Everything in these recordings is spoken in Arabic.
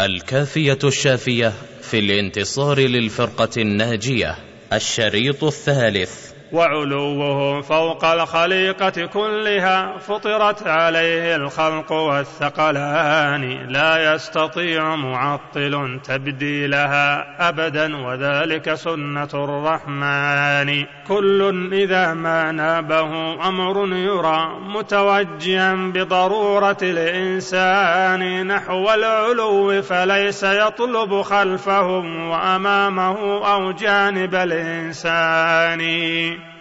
الكافية الشافية في الانتصار للفرقة الناجية الشريط الثالث. وعلوه فوق الخليقة كلها فطرت عليه الخلق والثقلان. لا يستطيع معطل تبديلها أبدا وذلك سنة الرحمن. كل إذا ما نابه أمر يرى متوجها بضرورة الإنسان. نحو العلو فليس يطلب خلفهم وأمامه أو جانب الإنسان.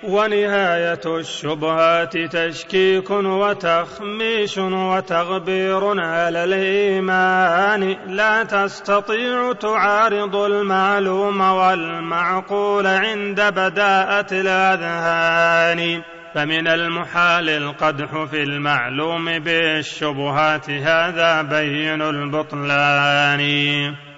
ونهاية الشبهات تشكيك وتخميش وتغبير على الإيمان. لا تستطيع تعارض المعلوم والمعقول عند بداءة الأذهان. فمن المحال القدح في المعلوم بالشبهات هذا بين البطلان.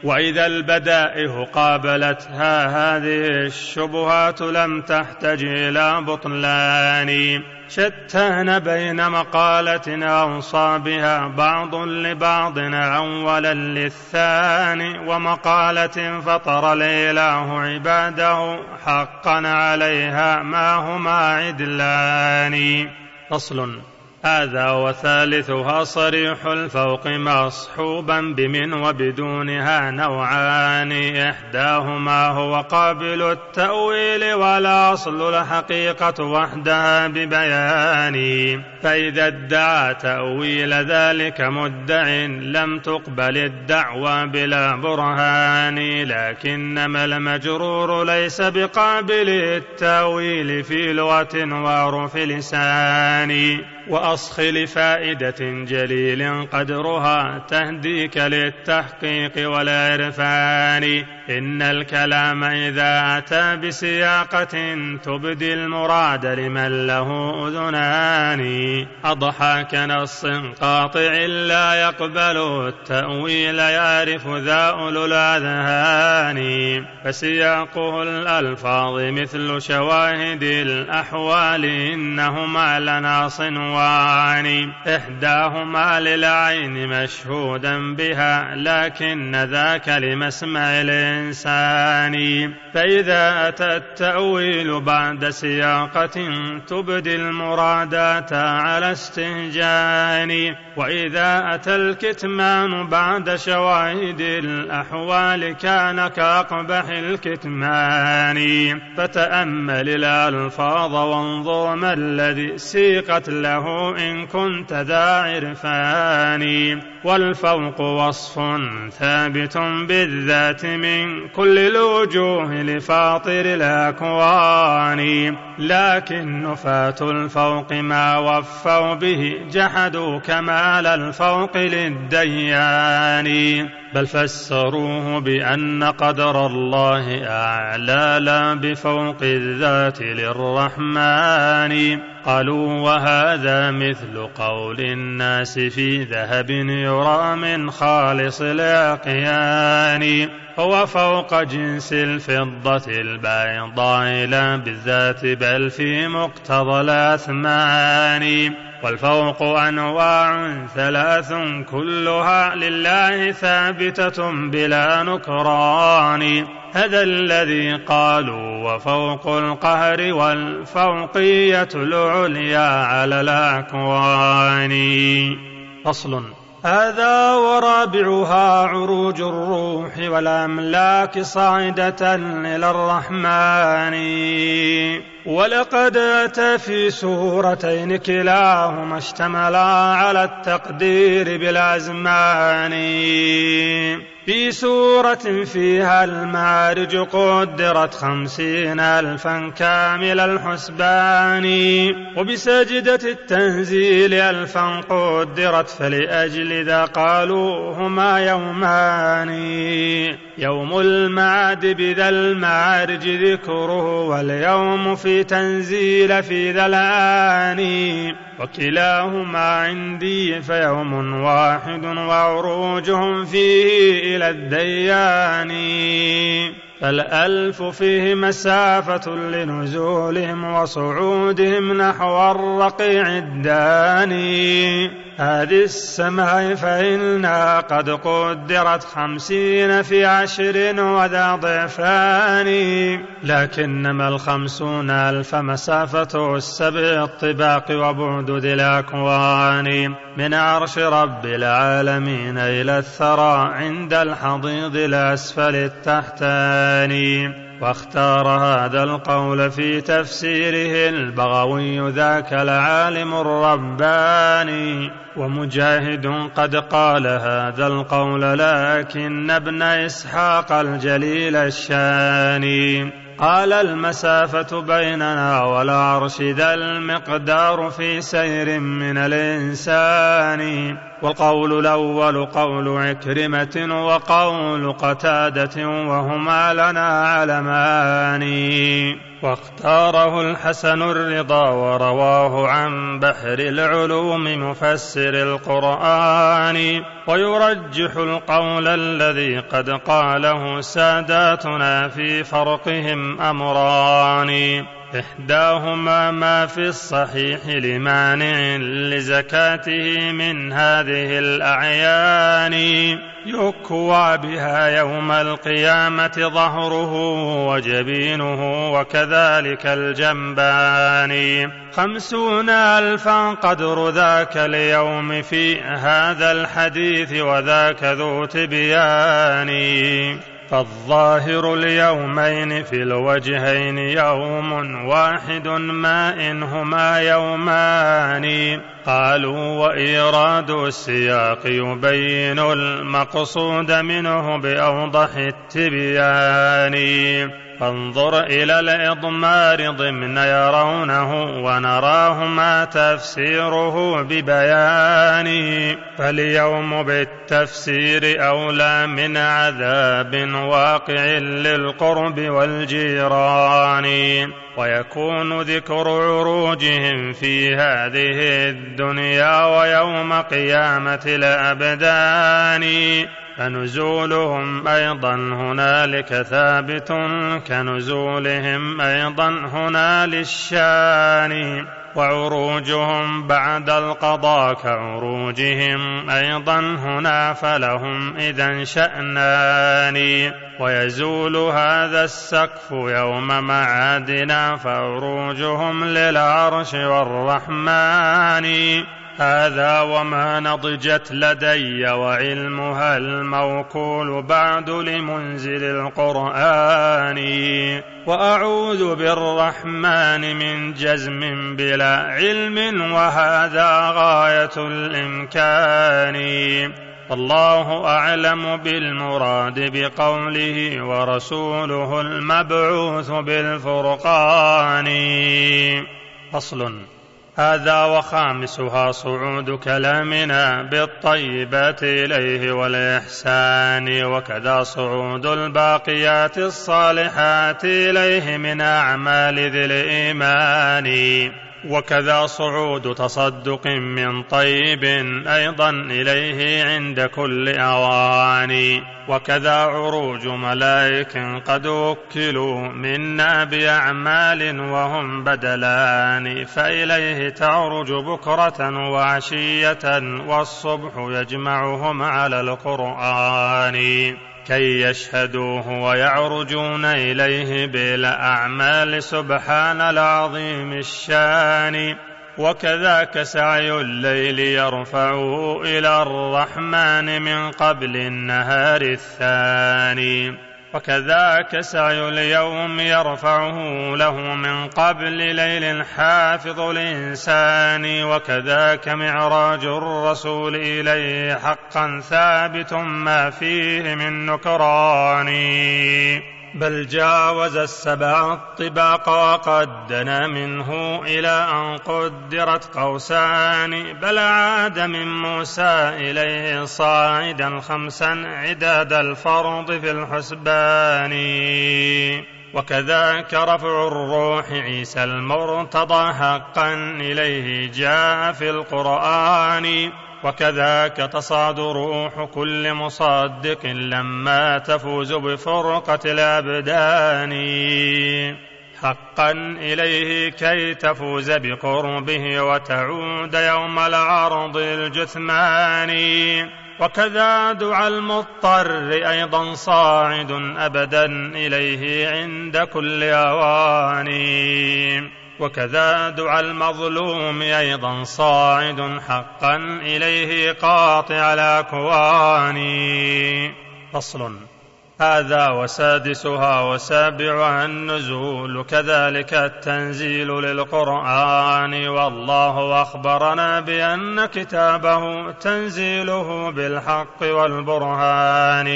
وإذا البدائه قابلتها هذه الشبهات لم تحتج إلى بطلان. شتان بين مقالة أوصى بها بعض لبعض أولا للثاني. ومقالة فطر الإله عباده حقا عليها ما هما عدلان. فصل. هذا وثالثها صريح الفوق مصحوبا بمن وبدونها نوعان إحداهما هو قابل التأويل والأصل الحقيقة وحدها ببيان. فإذا ادعى تأويل ذلك مدع لم تقبل الدعوى بلا برهان لكنما المجرور ليس بقابل التأويل في لغة وعرف لسان. وأصخ لفائدة جليل قدرها تهديك للتحقيق والعرفان إن الكلام إذا أتى بسياقة تبدي المراد لمن له أذنان أضحى كنص قاطع لا يقبل التأويل يعرف ذا أولو الأذهان. فسياقه الألفاظ مثل شواهد الأحوال إنهما لنا صنوان إحداهما للعين مشهودا بها لكن ذاك لمسمع الإنسان فإذا أتى التأويل بعد سياقة تبدي المرادات على استهجان. وإذا أتى الكتمان بعد شواهد الأحوال كان كأقبح الكتمان. فتأمل الألفاظ وانظر ما الذي سيقت له إن كنت ذا عرفان. والفوق وصف ثابت بالذات من كل الوجوه لفاطر الأكوان لكن نفاة الفوق ما وفوا به جحدوا كمال الفوق للديان. بل فسروه بأن قدر الله أعلى لا بفوق الذات للرحمن. قالوا وهذا مثل قول الناس في ذهب يرى من خالص الأقيان. هو فوق جنس الفضة البيضاء لا بالذات بل في مقتضى الأثمان. والفوق أنواع ثلاث كلها لله ثابتة بلا نكران. هذا الذي قالوا وفوق القهر والفوقية العليا على الأكوان. فصل. هذا ورابعها عروج الروح والأملاك صاعدة إلى الرحمن ولقد أتى في سورتين كلاهما اشتملا على التقدير بالأزمان. في سورة فيها المعارج قدرت خمسين ألفا كامل الحسبان وبسجدة التنزيل ألفا قدرت فلأجل ذا قالوا هما يومان. يوم المعاد بذا المعارج ذكره واليوم في تنزيل في ذا الآن. وكلاهما عندي فيوم واحد وعروجهم فيه إلى الديان. فالألف فيه مسافة لنزولهم وصعودهم نحو الرقيع الداني. هذه السماء فإنها قد قدرت خمسين في عشر وذا ضعفان. لكنما الخمسون ألف مسافة السبع الطباق وبعد ذي الأكوان. من عرش رب العالمين إلى الثرى عند الحضيض الأسفل التحتاني واختار هذا القول في تفسيره البغوي ذاك العالم الرباني. ومجاهد قد قال هذا القول لكن ابن إسحاق الجليل الشاني. قال المسافة بيننا والعرش ذا المقدار في سير من الإنسان. والقول الأول قول عكرمة وقول قتادة وهما لنا علمان. واختاره الحسن الرضا ورواه عن بحر العلوم مفسر القرآن. ويرجح القول الذي قد قاله ساداتنا في فرقهم أمران. إحداهما ما في الصحيح لمانع لزكاته من هذه الأعيان. يكوى بها يوم القيامة ظهره وجبينه وكذلك الجنبان. خمسون ألفا قدر ذاك اليوم في هذا الحديث وذاك ذو تبيان. فالظاهر اليومين في الوجهين يوم واحد ما إنهما يومان. قالوا وإيراد السياق يبين المقصود منه بأوضح التبيان. فانظر إلى الإضمار ضمن يرونه ونراه ما تفسيره ببيان فاليوم بالتفسير أولى من عذاب واقع للقرب والجيران. ويكون ذكر عروجهم في هذه الدنيا ويوم قيامة الأبدان فنزولهم أيضا هنالك ثابت كنزولهم أيضا هنا للشان. وعروجهم بعد القضاء كعروجهم أيضا هنا فلهم إذا شأنان. ويزول هذا السقف يوم معادنا فعروجهم للعرش والرحمن. هذا وما نضجت لدي وعلمها الموكول بعد لمنزل القرآن. وأعوذ بالرحمن من جزم بلا علم وهذا غاية الإمكان. الله أعلم بالمراد بقوله ورسوله المبعوث بالفرقان. فصل. هذا وخامسها صعود كلامنا بالطيبات إليه والإحسان وكذا صعود الباقيات الصالحات إليه من أعمال ذي الإيمان. وكذا صعود تصدق من طيب أيضا إليه عند كل اوان وكذا عروج ملائك قد وكلوا منا باعمال وهم بدلان. فإليه تعرج بكرة وعشية والصبح يجمعهم على القرآن. كي يشهدوه ويعرجون إليه بالأعمال سبحان العظيم الشان. وكذاك سعي الليل يرفعه إلى الرحمن من قبل النهار الثاني. وكذاك سعي اليوم يرفعه له من قبل ليل حافظ الإنسان وكذاك معراج الرسول إليه حقا ثابت ما فيه من نكران. بل جاوز السبع الطباق وقد دنا منه إلى أن قدرت قوسان بل عاد من موسى إليه صاعدا خمسا عداد الفرض في الحسبان. وكذاك رفع الروح عيسى المرتضى حقا إليه جاء في القرآن. وكذاك تصعد روح كل مصدق لما تفوز بفرقة الأبدان. حقا إليه كي تفوز بقربه وتعود يوم العرض الجثمان. وكذا دعاء المضطر أيضا صاعد أبدا إليه عند كل أواني وكذا دعاء المظلوم أيضا صاعد حقا إليه قاطع الأكوان فصل. هذا وسادسها وسابعها النزول كذلك التنزيل للقرآن. والله أخبرنا بأن كتابه تنزيله بالحق والبرهان.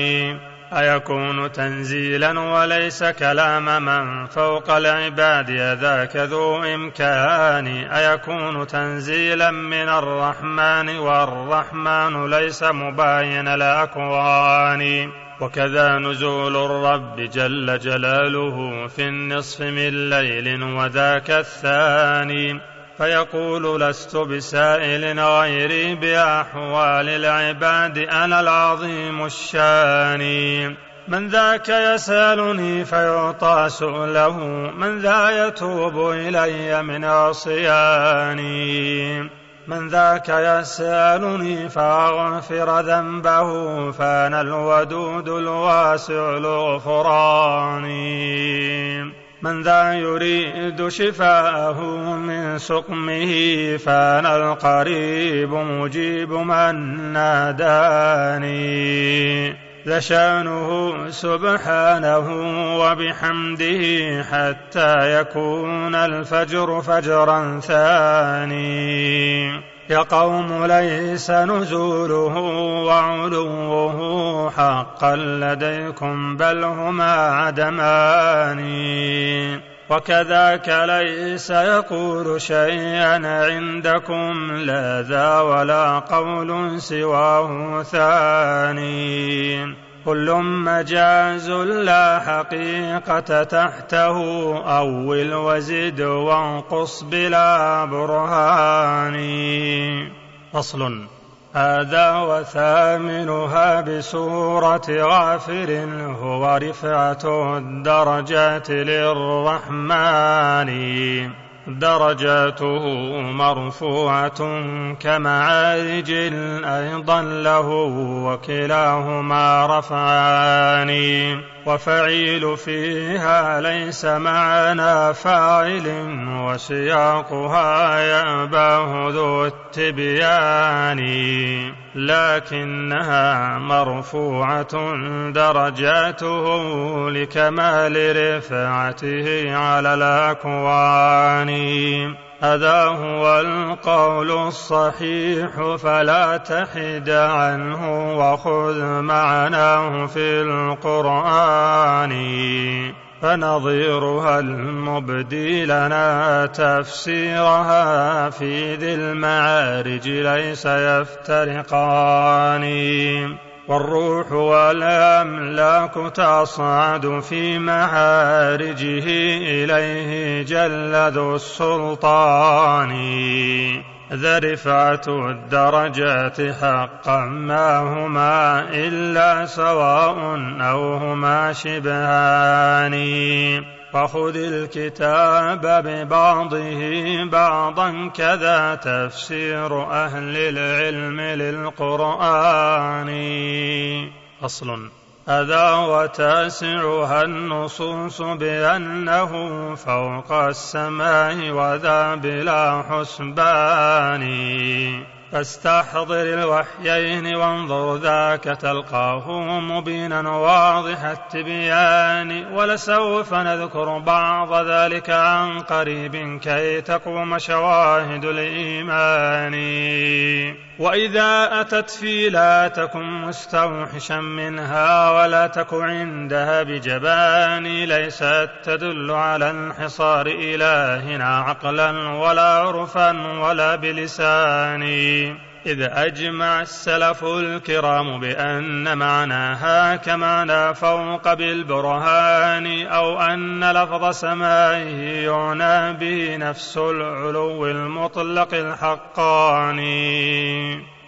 أيكون تنزيلا وليس كلام من فوق العباد ذاك ذو إمكان؟ أيكون تنزيلا من الرحمن والرحمن ليس مباين الأكوان وكذا نزول الرب جل جلاله في النصف من ليل وذاك الثاني. فيقول لست بسائل غيري بأحوال العباد أنا العظيم الشان. من ذاك يسألني فيعطى سؤله من ذا يتوب إلي من عصياني من ذاك يسألني فأغفر ذنبه فأنا الودود الواسع الغفران. من ذا يريد شفاءه من سقمه فأنا القريب مجيب من ناداني. ذشانه سبحانه وبحمده حتى يكون الفجر فجرا ثاني. يا قوم ليس نزوله وعلوه حقا لديكم بل هما عدمان. وكذاك ليس يقول شيئا عندكم لا ذا ولا قول سواه ثاني. كل مجاز لا حقيقة تحته. أول وزد وانقص بلا برهان. فصل. هذا وثامنها بسورة غافر. هو رفعة الدرجات للرحمن. درجاته مرفوعة كمعارج أيضا له وكلاهما رفعان. وفعيل فيها ليس معنا فاعل وسياقها يأباه ذو التبيان. لكنها مرفوعة درجاته لكمال رفعته على الأكوان. هذا هو القول الصحيح فلا تحد عنه وخذ معناه في القرآن. فنظيرها المبدي لنا تفسيرها في ذي المعارج ليس يفترقان. والروح والأملاك تصعد في معارجه إليه جل ذو السلطان. ذا رفعة الدرجات حقا ما هما إلا سواء أو هما شبهان. فخذ الكتاب ببعضه بعضا كذا تفسير أهل العلم للقرآن. أصل هذا وتاسعها النصوص بأنه فوق السماء وذا بلا حسبان. فاستحضر الوحيين وانظر ذاك تلقاه مبينا واضح التبيان ولسوف نذكر بعض ذلك عن قريب كي تقوم شواهد الإيمان. وإذا أتت في لا تكن مستوحشا منها ولا تك عندها بجبان ليست تدل على انحصار إلهنا عقلا ولا عرفا ولا بلسان. إذ أجمع السلف الكرام بأن معناها كمعنى فوق بالبرهان أو أن لفظ سمائه يعنى به نفس العلو المطلق الحقاني.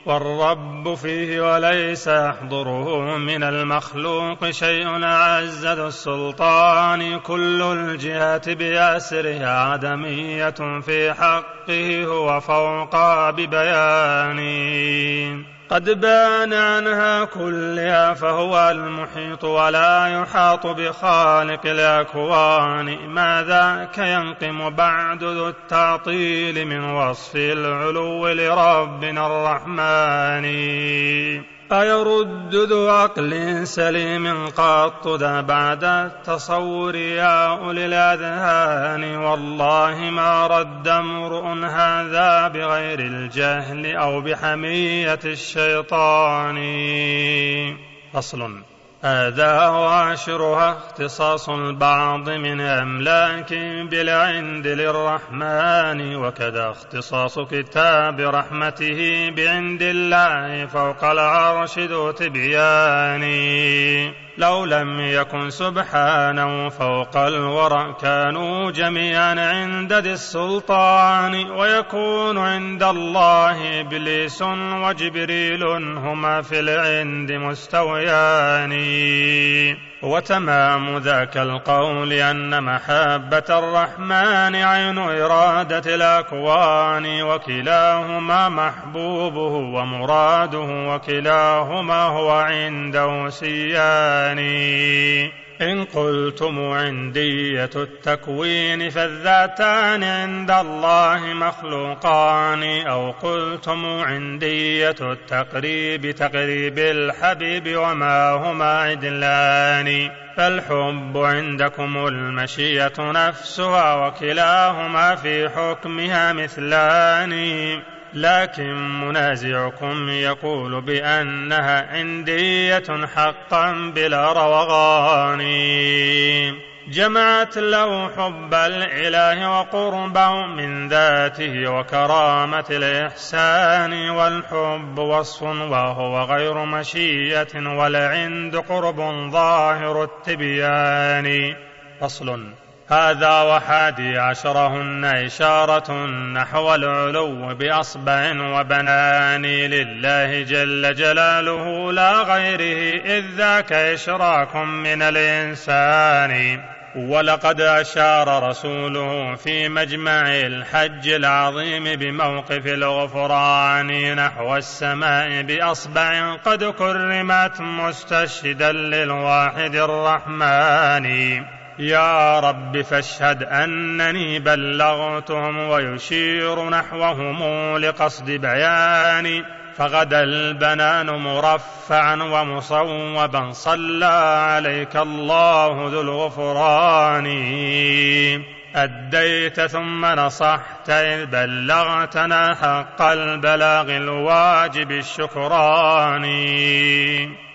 والرب فيه وليس يحضره من المخلوق شيء أعز ذو السلطان. كل الجهات بأسرها عدمية في حقه هو فوق ببيان قد بان عنها كلها فهو المحيط ولا يحاط بخالق الأكوان. ما ذاك ينقم بعد ذو التعطيل من وصف العلو لربنا الرحمن؟ أيرد ذو عقل سليم قط ذا بعد التصور يا أولي الأذهان؟ والله ما رد امرؤ هذا بغير الجهل أو بحمية الشيطان. فصل هذا وعشرها اختصاص البعض من أملاك بالعند للرحمن وكذا اختصاص كتاب رحمته بعند الله فوق العرش ذو تبيان. لو لم يكن سبحانه فوق الورى كانوا جميعا عند ذي السلطان ويكون عند الله إبليس وجبريل هما في العند مستويان وتمام ذاك القول أن محبة الرحمن عين إرادة الأكوان وكلاهما محبوبه ومراده وكلاهما هو عنده سيان إن قلتم عندية التكوين فالذاتان عند الله مخلوقان أو قلتم عندية التقريب تقريب الحبيب وما هما عدلان. فالحب عندكم المشية نفسها وكلاهما في حكمها مثلان. لكن منازعكم يقول بأنها عندية حقا بلا روغان جمعت له حب الإله وقربه من ذاته وكرامة الإحسان والحب وصف وهو غير مشية والعند قرب ظاهر التبيان. فصل هذا وحادي عشرهن إشارة نحو العلو بأصبع وبنان لله جل جلاله لا غيره إذ ذاك إشراك من الإنسان. ولقد أشار رسوله في مجمع الحج العظيم بموقف الغفران نحو السماء بأصبع قد كرمت مستشهدا للواحد الرحمن. يا رب فاشهد أنني بلغتهم ويشير نحوهم لقصد بيان فغدا البنان مرفعا ومصوبا صلى عليك الله ذو الغفران. أديت ثم نصحت إذ بلغتنا حق البلاغ الواجب الشكران.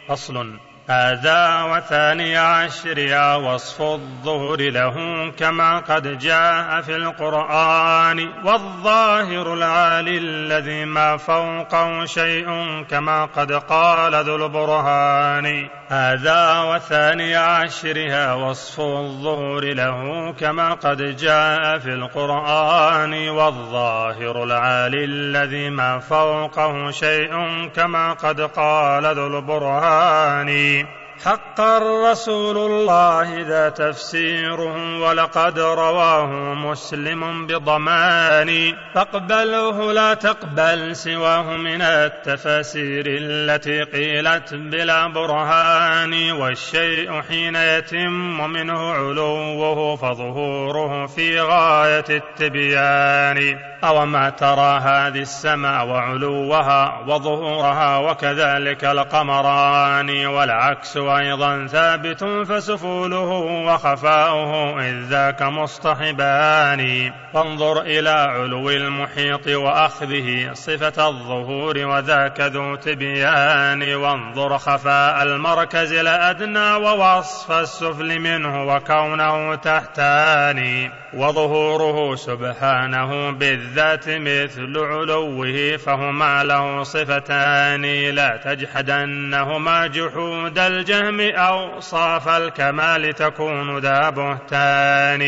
فصل. هذا وثاني عشر وصف الظهر له كما قد جاء في القرآن والظاهر العالي الذي ما فوقه شيء كما قد قال ذو البرهان. هذا وثاني عشرها وصف الظهور له كما قد جاء في القرآن والظاهر العالي الذي ما فوقه شيء كما قد قال ذو البرهان. حقا رسول الله ذا تفسير ولقد رواه مسلم بضمان. فاقبله لا تقبل سواه من التفاسير التي قيلت بلا برهان. والشيء حين يتم منه علوه فظهوره في غاية التبيان. أوما ترى هذه السماء وعلوها وظهورها وكذلك القمران. والعكس أيضا ثابت فسفوله وخفاؤه إذ ذاك مصطحبان. فانظر إلى علو المحيط وأخذه صفة الظهور وذاك ذو تبيان وانظر خفاء المركز الأدنى ووصف السفل منه وكونه تحتاني وظهوره سبحانه بالذات مثل علوه فهما له صفتان. لا تجحدنهما جحود الجهم أوصاف الكمال تكون ذا بهتان.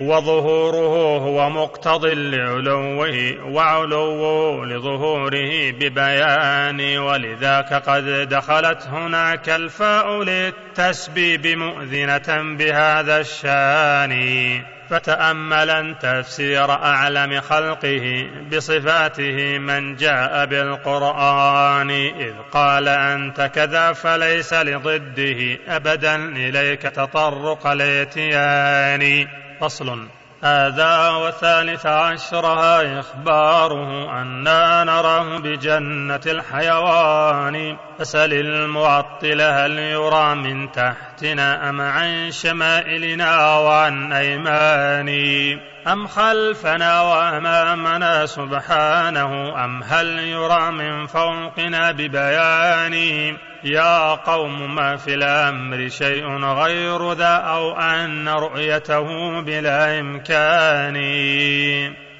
وظهوره هو مقتض لعلوه وعلوه لظهوره ببيان. ولذاك قد دخلت هناك الفاء للتسبيب مؤذنة بهذا الشان. فتأملا تفسير أعلم خلقه بصفاته من جاء بالقرآن إذ قال أنت كذا فليس لضده أبدا إليك تطرق الإتيان. فصل. هذا وثالث عشرها إخباره أنا نراه بجنة الحيوان. فسل المعطل هل يرى من تحتنا أم عن شمائلنا وعن أيماني أم خلفنا وأمامنا سبحانه؟ أم هل يرى من فوقنا ببيان؟ يا قوم ما في الأمر شيء غير ذا أو أن رؤيته بلا إمكان؟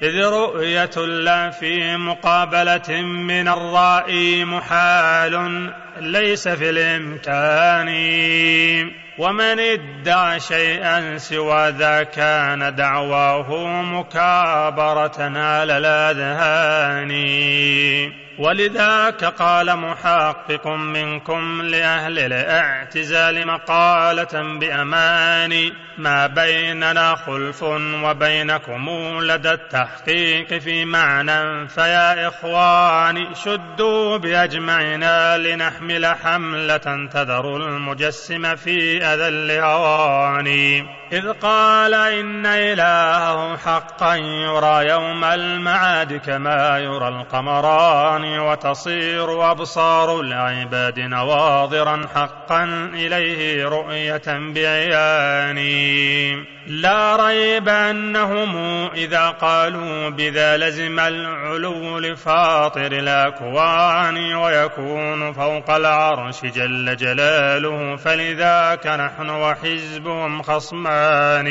إذ رؤية الله في مقابلة من الرائي محال ليس في الإمكان. ومن ادعى شيئا سوى ذا كان دعواه مكابرة على الأذهان. ولذاك قال محقق منكم لأهل الاعتزال مقالة بأمان ما بيننا خلف وبينكم لدى التحقيق في معنى فيا إخواني شدوا بأجمعنا لنحمل حملة تذر المجسم في أذل هواني إذ قال إن إلهه حقا يرى يوم المعاد كما يرى القمران وتصير أبصار العباد نواظرا حقا إليه رؤية بعيان لا ريب أنهم إذا قالوا بذا لزم العلو لفاطر الأكوان ويكون فوق العرش جل جلاله فلذاك نحن وحزبهم خصمان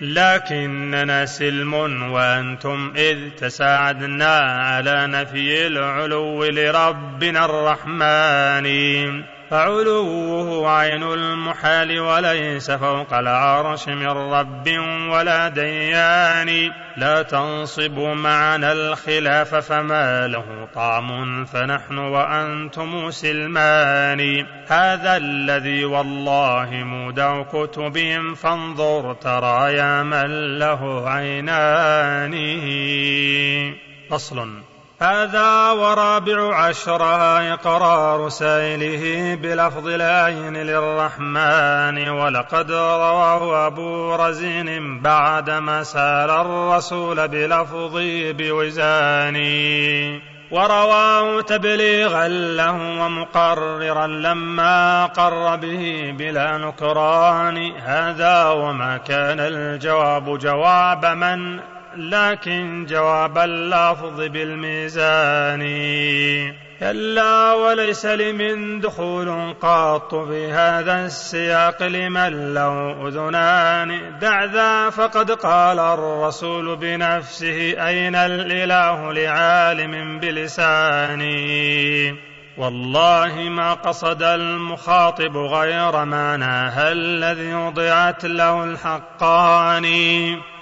لكننا سلم وأنتم إذ تساعدنا على نفي العلو لربنا الرحمن. فعلوه عين المحال وليس فوق العرش من رب ولا ديان. لا تنصب معنا الخلاف فما له طعم فنحن وأنتم سلمان. هذا الذي والله مودع كتبهم فانظر ترى يا من له عينان. فصل. هذا ورابع عشرها إقرار سائله بلفظ العين للرحمن ولقد رواه أبو رزين بعدما سال الرسول بلفظه بوزاني ورواه تبليغا له ومقررا لما قر به بلا نكران. هذا وما كان الجواب جواب من لكن جواب اللفظ بالميزان. كلا وليس لمن دخول قط في هذا السياق لمن له أذنان. دع ذا فقد قال الرسول بنفسه أين الإله لعالم بلسانه والله ما قصد المخاطب غير معناها الذي وضعت له الحقان.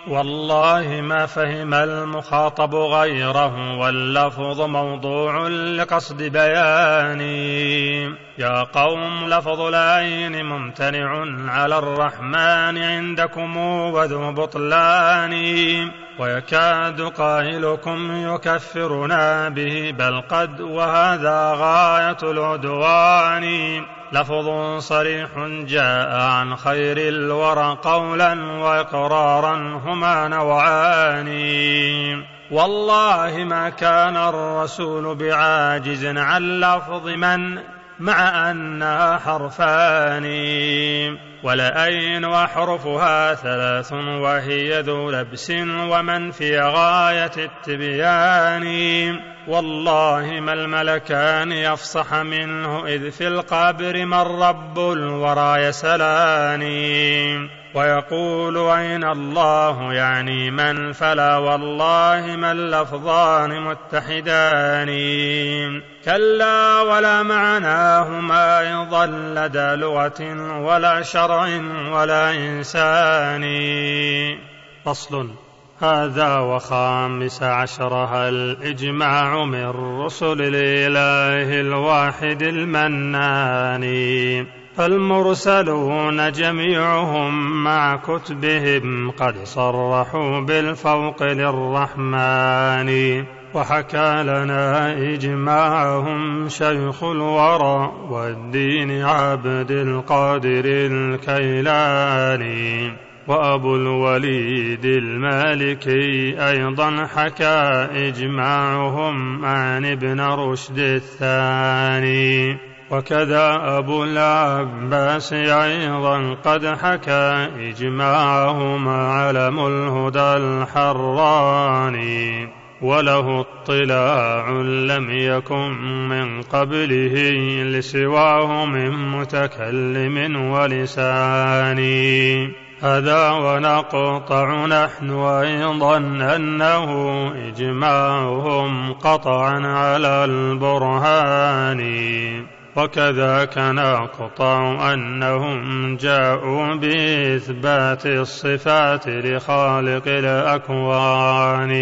والله ما فهم المخاطب غيره واللفظ موضوع لقصد بياني. يا قوم لفظ العين ممتنع على الرحمن عندكم وذو بطلان. ويكاد قائلكم يكفرنا به بل قد وهذا غاية العدوان. لفظ صريح جاء عن خير الورى قولا وإقرارا هما نوعان. والله ما كان الرسول بعاجز عن لفظ من مع أنها حرفان. ولأين وأحرفها ثلاث وهي ذو لبس ومن في غاية التبيان. والله ما الملكان يفصح منه إذ في القبر من رب الورى يسلاني ويقول أين الله يعني من فلا والله ما اللفظان متحدان كلا ولا معناهما أيضا لدى لغة ولا شرع ولا إنسان. فصل. هذا وخامس عشرها الإجماع من رسل الإله الواحد المنان؟ فالمرسلون جميعهم مع كتبهم قد صرحوا بالفوق للرحمن. وحكى لنا إجماعهم شيخ الورى والدين عبد القادر الكيلاني. وأبو الوليد المالكي أيضا حكى إجماعهم عن ابن رشد الثاني. وكذا أبو العباس أيضا قد حكى إجماعهم علم الهدى الحراني وله اطلاع لم يكن من قبله لسواه من متكلم ولساني. هذا ونقطع نحن أيضا أنه إجماعهم قطعا على البرهان. وكذاك نقطع أنهم جاءوا بإثبات الصفات لخالق الأكوان.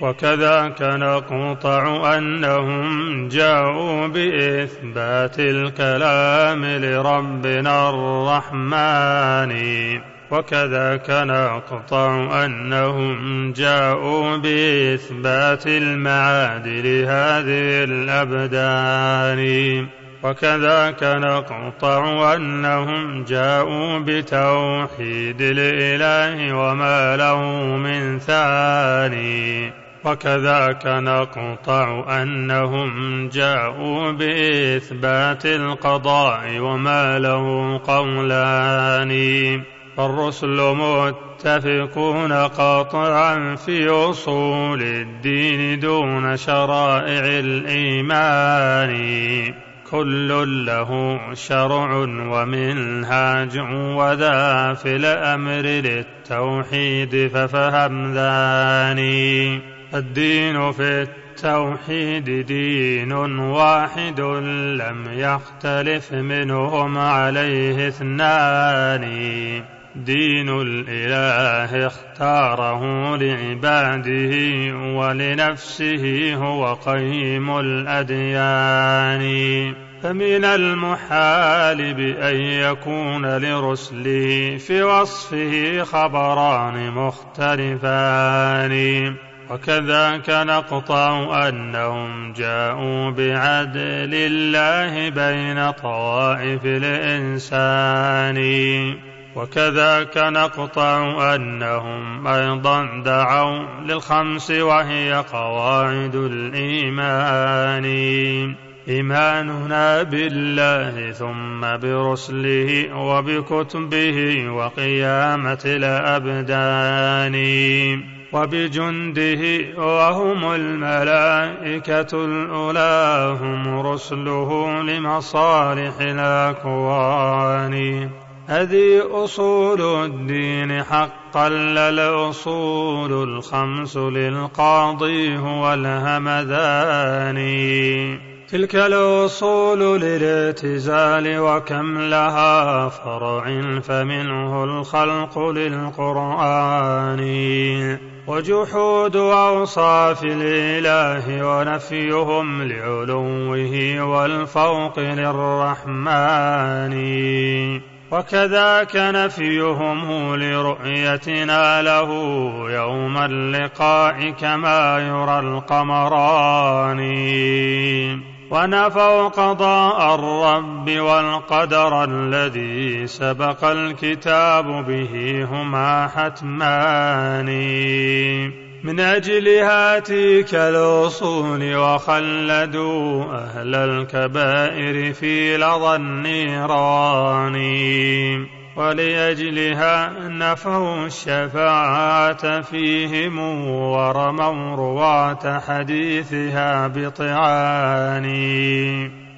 وكذاك نقطع أنهم جاءوا بإثبات الكلام لربنا الرحمن. وكذاك نقطع أنهم جاءوا بإثبات المعاد لهذه الأبدان. وكذاك نقطع أنهم جاءوا بتوحيد الإله وما له من ثاني. وكذاك نقطع أنهم جاءوا بإثبات القضاء وما له قولان. فالرسل متفقون قاطعا في أصول الدين دون شرائع الإيمان. كل له شرع ومنهاج وذا في الأمر للتوحيد ففهم ذاني. الدين في التوحيد دين واحد لم يختلف منهم عليه اثنان. دين الإله اختاره لعباده ولنفسه هو قيم الأديان. فمن المحال بأن يكون لرسله في وصفه خبران مختلفان. وكذاك نقطع أنهم جاءوا بعدل الله بين طوائف الإنسان. وكذاك نقطع أنهم أيضا دعوا للخمس وهي قواعد الإيمان. إيماننا بالله ثم برسله وبكتبه وقيامة الأبدان. وبجنده وهم الملائكة الأولى هم رسله لمصالح الأكوان. هذه أصول الدين حقا للأصول الخمس للقاضي هو الهمذان تلك الأصول للاعتزال وكم لها فرع فمنه الخلق للقرآن. وجحود أوصاف الإله ونفيهم لعلوه والفوق للرحمن. وكذاك نفيهم لرؤيتنا له يوم اللقاء كما يرى القمران. ونفوا قضاء الرب والقدر الذي سبق الكتاب به هما حتمان. من أجلها تلك الأصول وخلدوا أهل الكبائر في لظى النيران. ولأجلها نفوا الشفاعة فيهم ورموا رواة حديثها بطعان.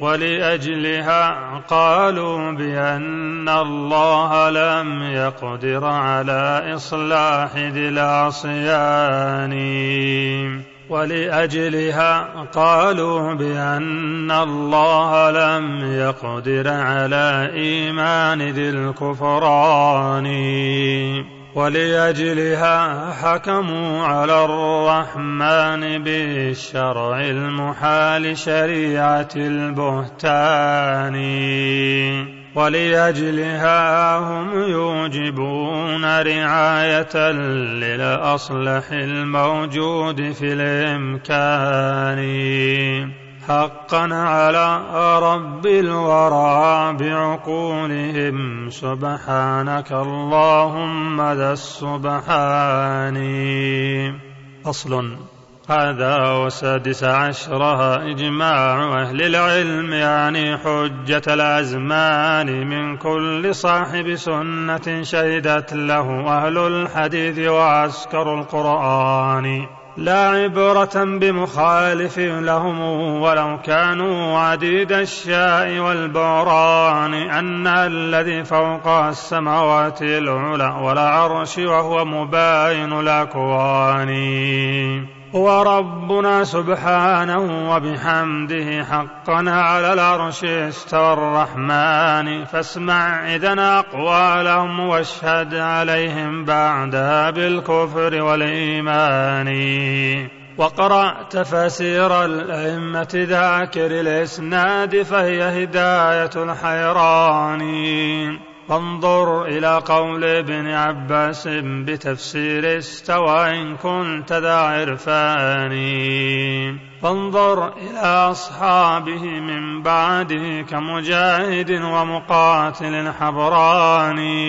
ولأجلها قالوا بأن الله لم يقدر على إصلاح ذي العصيان. ولأجلها قالوا بأن الله لم يقدر على إيمان ذي الكفران. ولأجلها حكموا على الرحمن بالشرع المحال شريعة البهتان. ولأجلها هم يوجبون رعاية للأصلح الموجود في الإمكان. حقا على رب الورى بعقولهم. سبحانك اللهم ذا السبحان. فصل. هذا وسادس عشرها إجماع أهل العلم يعني حجة الأزمان من كل صاحب سنة شهدت له أهل الحديث وعسكر القرآن. لا عبرة بمخالف لهم ولو كانوا عديد الشاء والبوران أن الذي فوق السماوات العلى والعرش وهو مباين الأكوان. هو ربنا سبحانه وبحمده حقا على العرش استوى الرحمن. فاسمع إذن أقوالهم واشهد عليهم بعدها بالكفر والإيمان. وقرأ تفاسير الأئمة ذاكر الإسناد فهي هداية الحيران. فانظر إلى قول ابن عباس بتفسير استوى إن كنت ذا عرفان. فانظر إلى أصحابه من بعده كمجاهد ومقاتل حبراني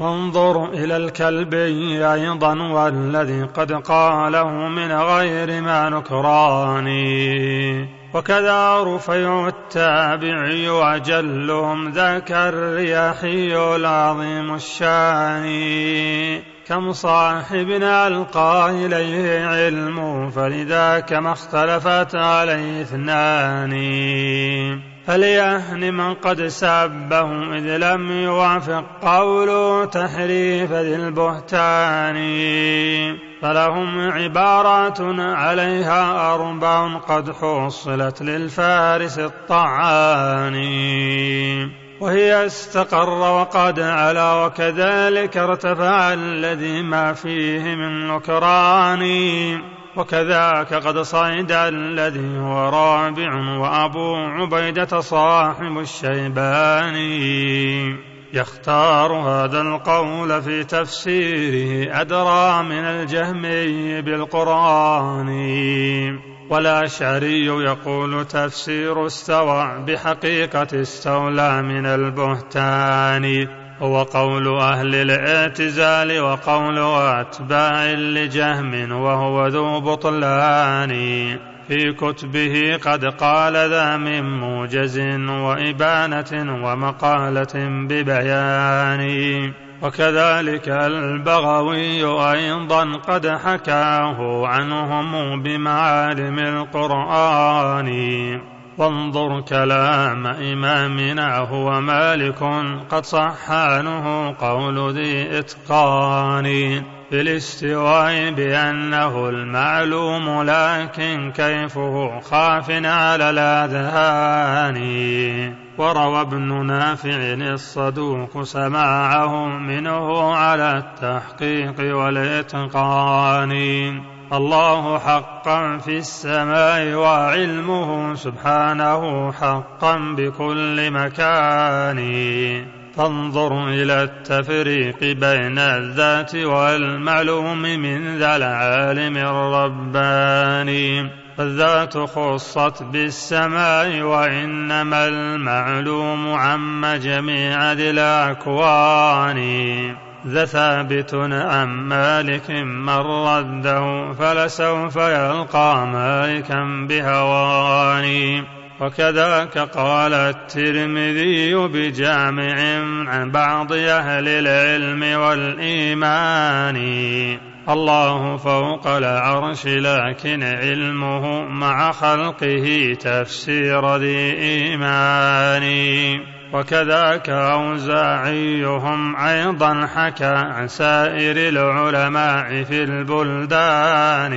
وانظر إلى الكلبي أيضا والذي قد قاله من غير ما نكراني وكذا رفيع التابعي وأجلهم ذاك الرياحي العظيم الشاني كم صاحبنا ألقى إليه علم فلذاك ما اختلفت عليه اثنان. فليهن من قد سبه إذ لم يوافق قول تحريف ذي البهتان. فلهم عبارات عليها أربع قد حصلت للفارس الطعان. وهي استقر وقد علا وكذلك ارتفع الذي ما فيه من نكران. وكذاك قد صعد الذي هو رابع وأبو عبيدة صاحب الشيباني يختار هذا القول في تفسيره أدرى من الجهمي بالقرآن. والأشعري يقول تفسير استوى بحقيقة استولى من البهتان. هو قول أهل الاعتزال وقول أتباع لجهم وهو ذو بطلان. في كتبه قد قال ذا من موجز وإبانة ومقالة ببيان. وكذلك البغوي أيضا قد حكاه عنهم بمعالم القرآن. وانظر كلام إمامنا هو مالك قد صح عنه قول ذي إتقان في الاستواء بأنه المعلوم لكن كيفه خاف على الأذهان وروى ابن نافع الصدوق سماعه منه على التحقيق والإتقان. الله حقا في السماء وعلمه سبحانه حقا بكل مكان. فانظر إلى التفريق بين الذات والمعلوم من ذا العالم الرباني. فالذات خصت بالسماء وإنما المعلوم عم جميع ذي الأكوان. ذا ثابت عن مالك من رده فلسوف يلقى مالكا بهواني. وكذاك قال الترمذي بجامع عن بعض أهل العلم والإيمان. الله فوق العرش لكن علمه مع خلقه تفسير ذي إيمان. وكذاك أوزاعيهم أيضا حكى عن سائر العلماء في البلدان.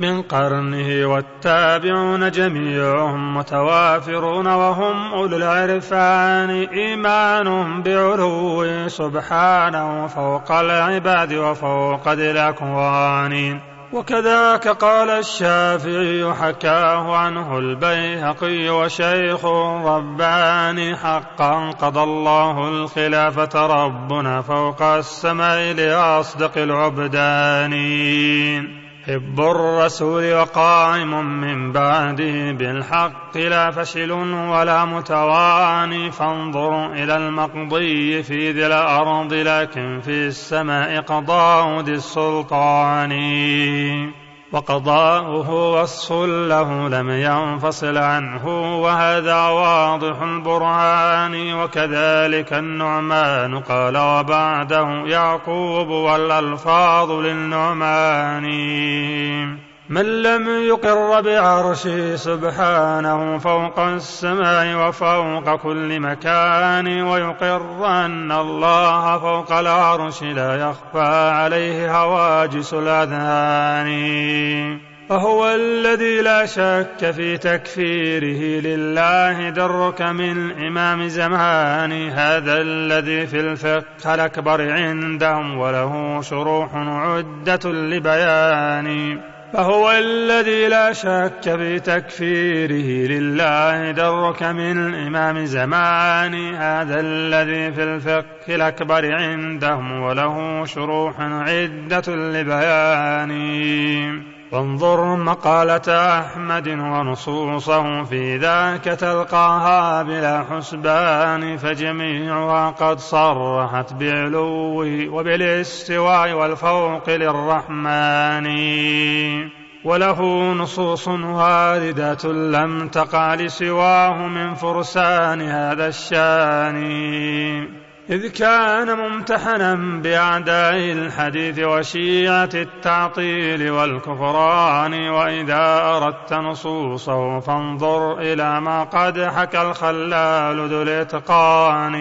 من قرنه والتابعون جميعهم متوافرون وهم أولو العرفان. إيمان بعلو سبحانه فوق العباد وفوق ذي الأكوان. وكذاك قال الشافعي حكاه عنه البيهقي وشيخ رباني حقا قضى الله الخلافة ربنا فوق السماء لأصدق العبدان حب الرسول وقائم من بعده بالحق لا فشل ولا متواني. فانظر إلى المقضي في ذي الأرض لكن في السماء قضاء ذي السلطان. وقضاؤه وصف له لم ينفصل عنه وهذا واضح البرهان وكذلك النعمان قال وبعده يعقوب والألفاظ للنعمان. من لم يقر بعرشه سبحانه فوق السماء وفوق كل مكان ويقر أن الله فوق العرش لا يخفى عليه هواجس الأذهان. وهو الذي لا شك في تكفيره لله درك من إمام زمان. هذا الذي في الفقه الأكبر عندهم وله شروح عدة لبيان. فهو الذي لا شك في تكفيره لله درك من إمام زمان. هذا الذي في الفقه الأكبر عندهم وله شروح عدة لبيان وانظر مقالة أحمد ونصوصه في ذاك تلقاها بلا حسبان فجميعها قد صرحت بعلوه وبالاستواء والفوق للرحمن. وله نصوص واردة لم تقع لسواه من فرسان هذا الشان. إذ كان ممتحنا بأعداء الحديث وشيعة التعطيل والكفران وإذا أردت نصوصه فانظر إلى ما قد حكى الخلال ذو الإتقان.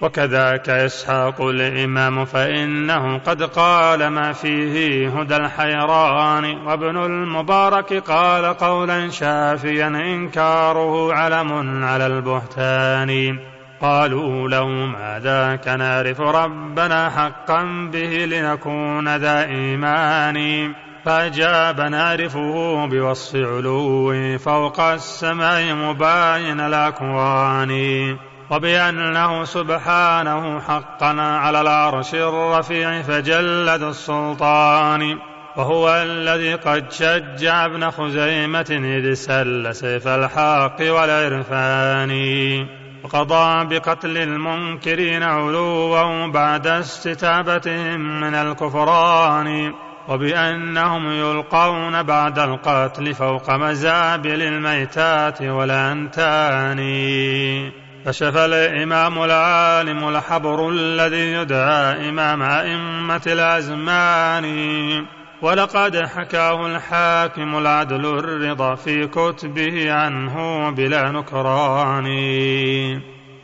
وكذاك إسحاق الإمام فإنه قد قال ما فيه هدى الحيران. وابن المبارك قال قولا شافيا إنكاره علم على البهتان. قالوا له ما ذاك نعرف ربنا حقا به لنكون ذا إيمان. فأجاب نعرفه بوصف علوه فوق السماء مباين الأكوان وبأنه سبحانه حقا على العرش الرفيع فجلد السلطان. وهو الذي قد شجع ابن خزيمة إذ سل سيف الحق والعرفان. وقضى بقتل المنكرين علوا بعد استتابتهم من الكفران وبأنهم يلقون بعد القتل فوق مزابل الميتات والأنتان. كشف الإمام العالم الحبر الذي يدعى إمام أئمة الأزمان. ولقد حكاه الحاكم العدل الرضا في كتبه عنه بلا نكران.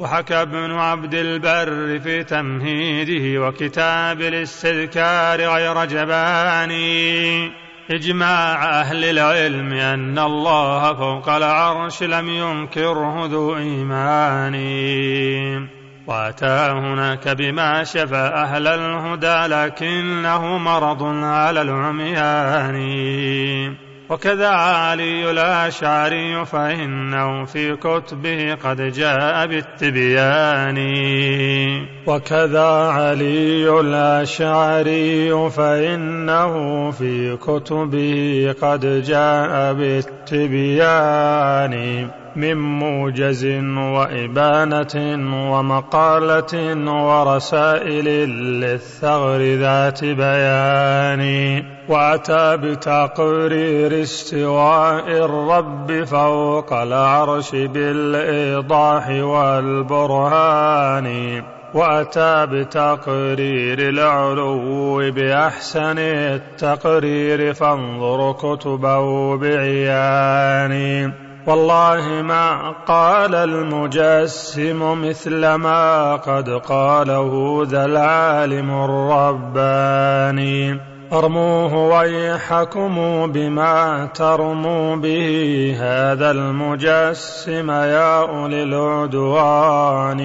وحكى ابن عبد البر في تمهيده وكتاب الاستذكار غير جبان. إجماع أهل العلم أن الله فوق العرش لم ينكره ذو إيمان. وأتى هناك بما شفى أهل الهدى لكنه مرض على العميان. وكذا علي الأشعري فإنه في كتبه قد جاء بالتبيان. وكذا علي الأشعري فإنه في كتبه قد جاء بالتبيان. من موجز وإبانة ومقالة ورسائل للثغر ذات بيان. وأتى بتقرير استواء الرب فوق العرش بالإيضاح والبرهان. وأتى بتقرير العلو بأحسن التقرير فانظر كتبه بعيان. والله ما قال المجسم مثل ما قد قاله ذا العالم الرباني. أرموه ويحكم بما ترموا به هذا المجسم يا أولي العدوان.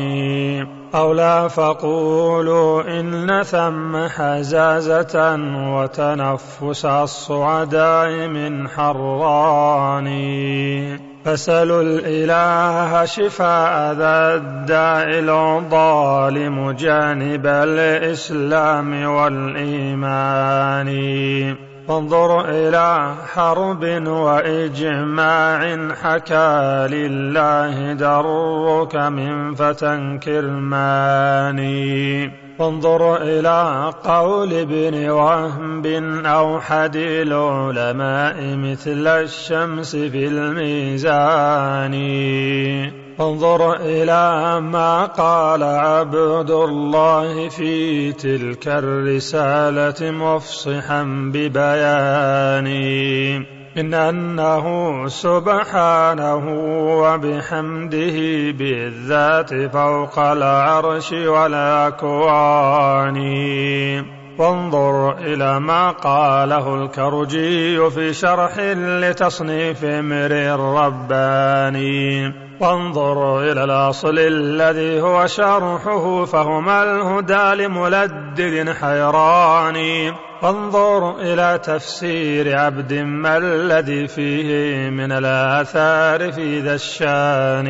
أو لا فقولوا إن ثم حزازة وتنفس الصعداء من حران. فسلوا الإله شفاء ذا الداء الظالم جانب الإسلام والإيمان. فانظر إلى حرب وإجماع حكى لله درك من فتى كرماني. فانظر إلى قول ابن وهب أو حدي العلماء مثل الشمس في الميزان. انظر إلى ما قال عبد الله في تلك الرسالة مفصحا ببيان. من أنه سبحانه وبحمده بالذات فوق العرش والأكوان. وانظر إلى ما قاله الكرجي في شرح لتصنيف إمر الرباني. وانظر إلى الأصل الذي هو شرحه فهما الهدى لملدد حيران وانظر إلى تفسير عبد ما الذي فيه من الآثار في ذا الشان.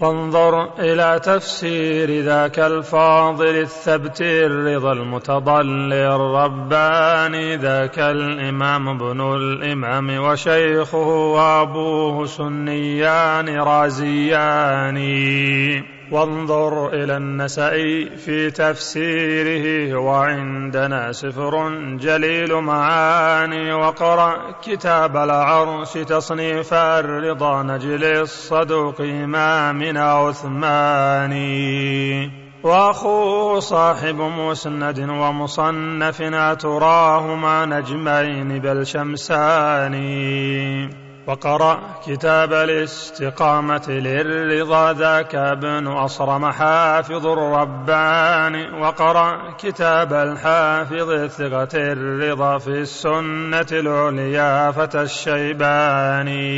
وانظر إلى تفسير ذاك الفاضل الثبت الرضا المتضل الرباني ذاك الإمام ابن الإمام وشيخه وأبوه سنيان رازيان وانظر إلى النسائي في تفسيره وعندنا سفر جليل معاني. وقرأ كتاب العرش تصنيف الرضا نجل الصدوق إمامنا عثماني. وأخوه صاحب مسند ومصنف أتراهما نجمين بل شمساني وقرأ كتاب الاستقامة للرضا ذاك ابن أصرم حافظ الرباني وقرأ كتاب الحافظ ثقة الرضا في السنة العليا فتى الشيباني.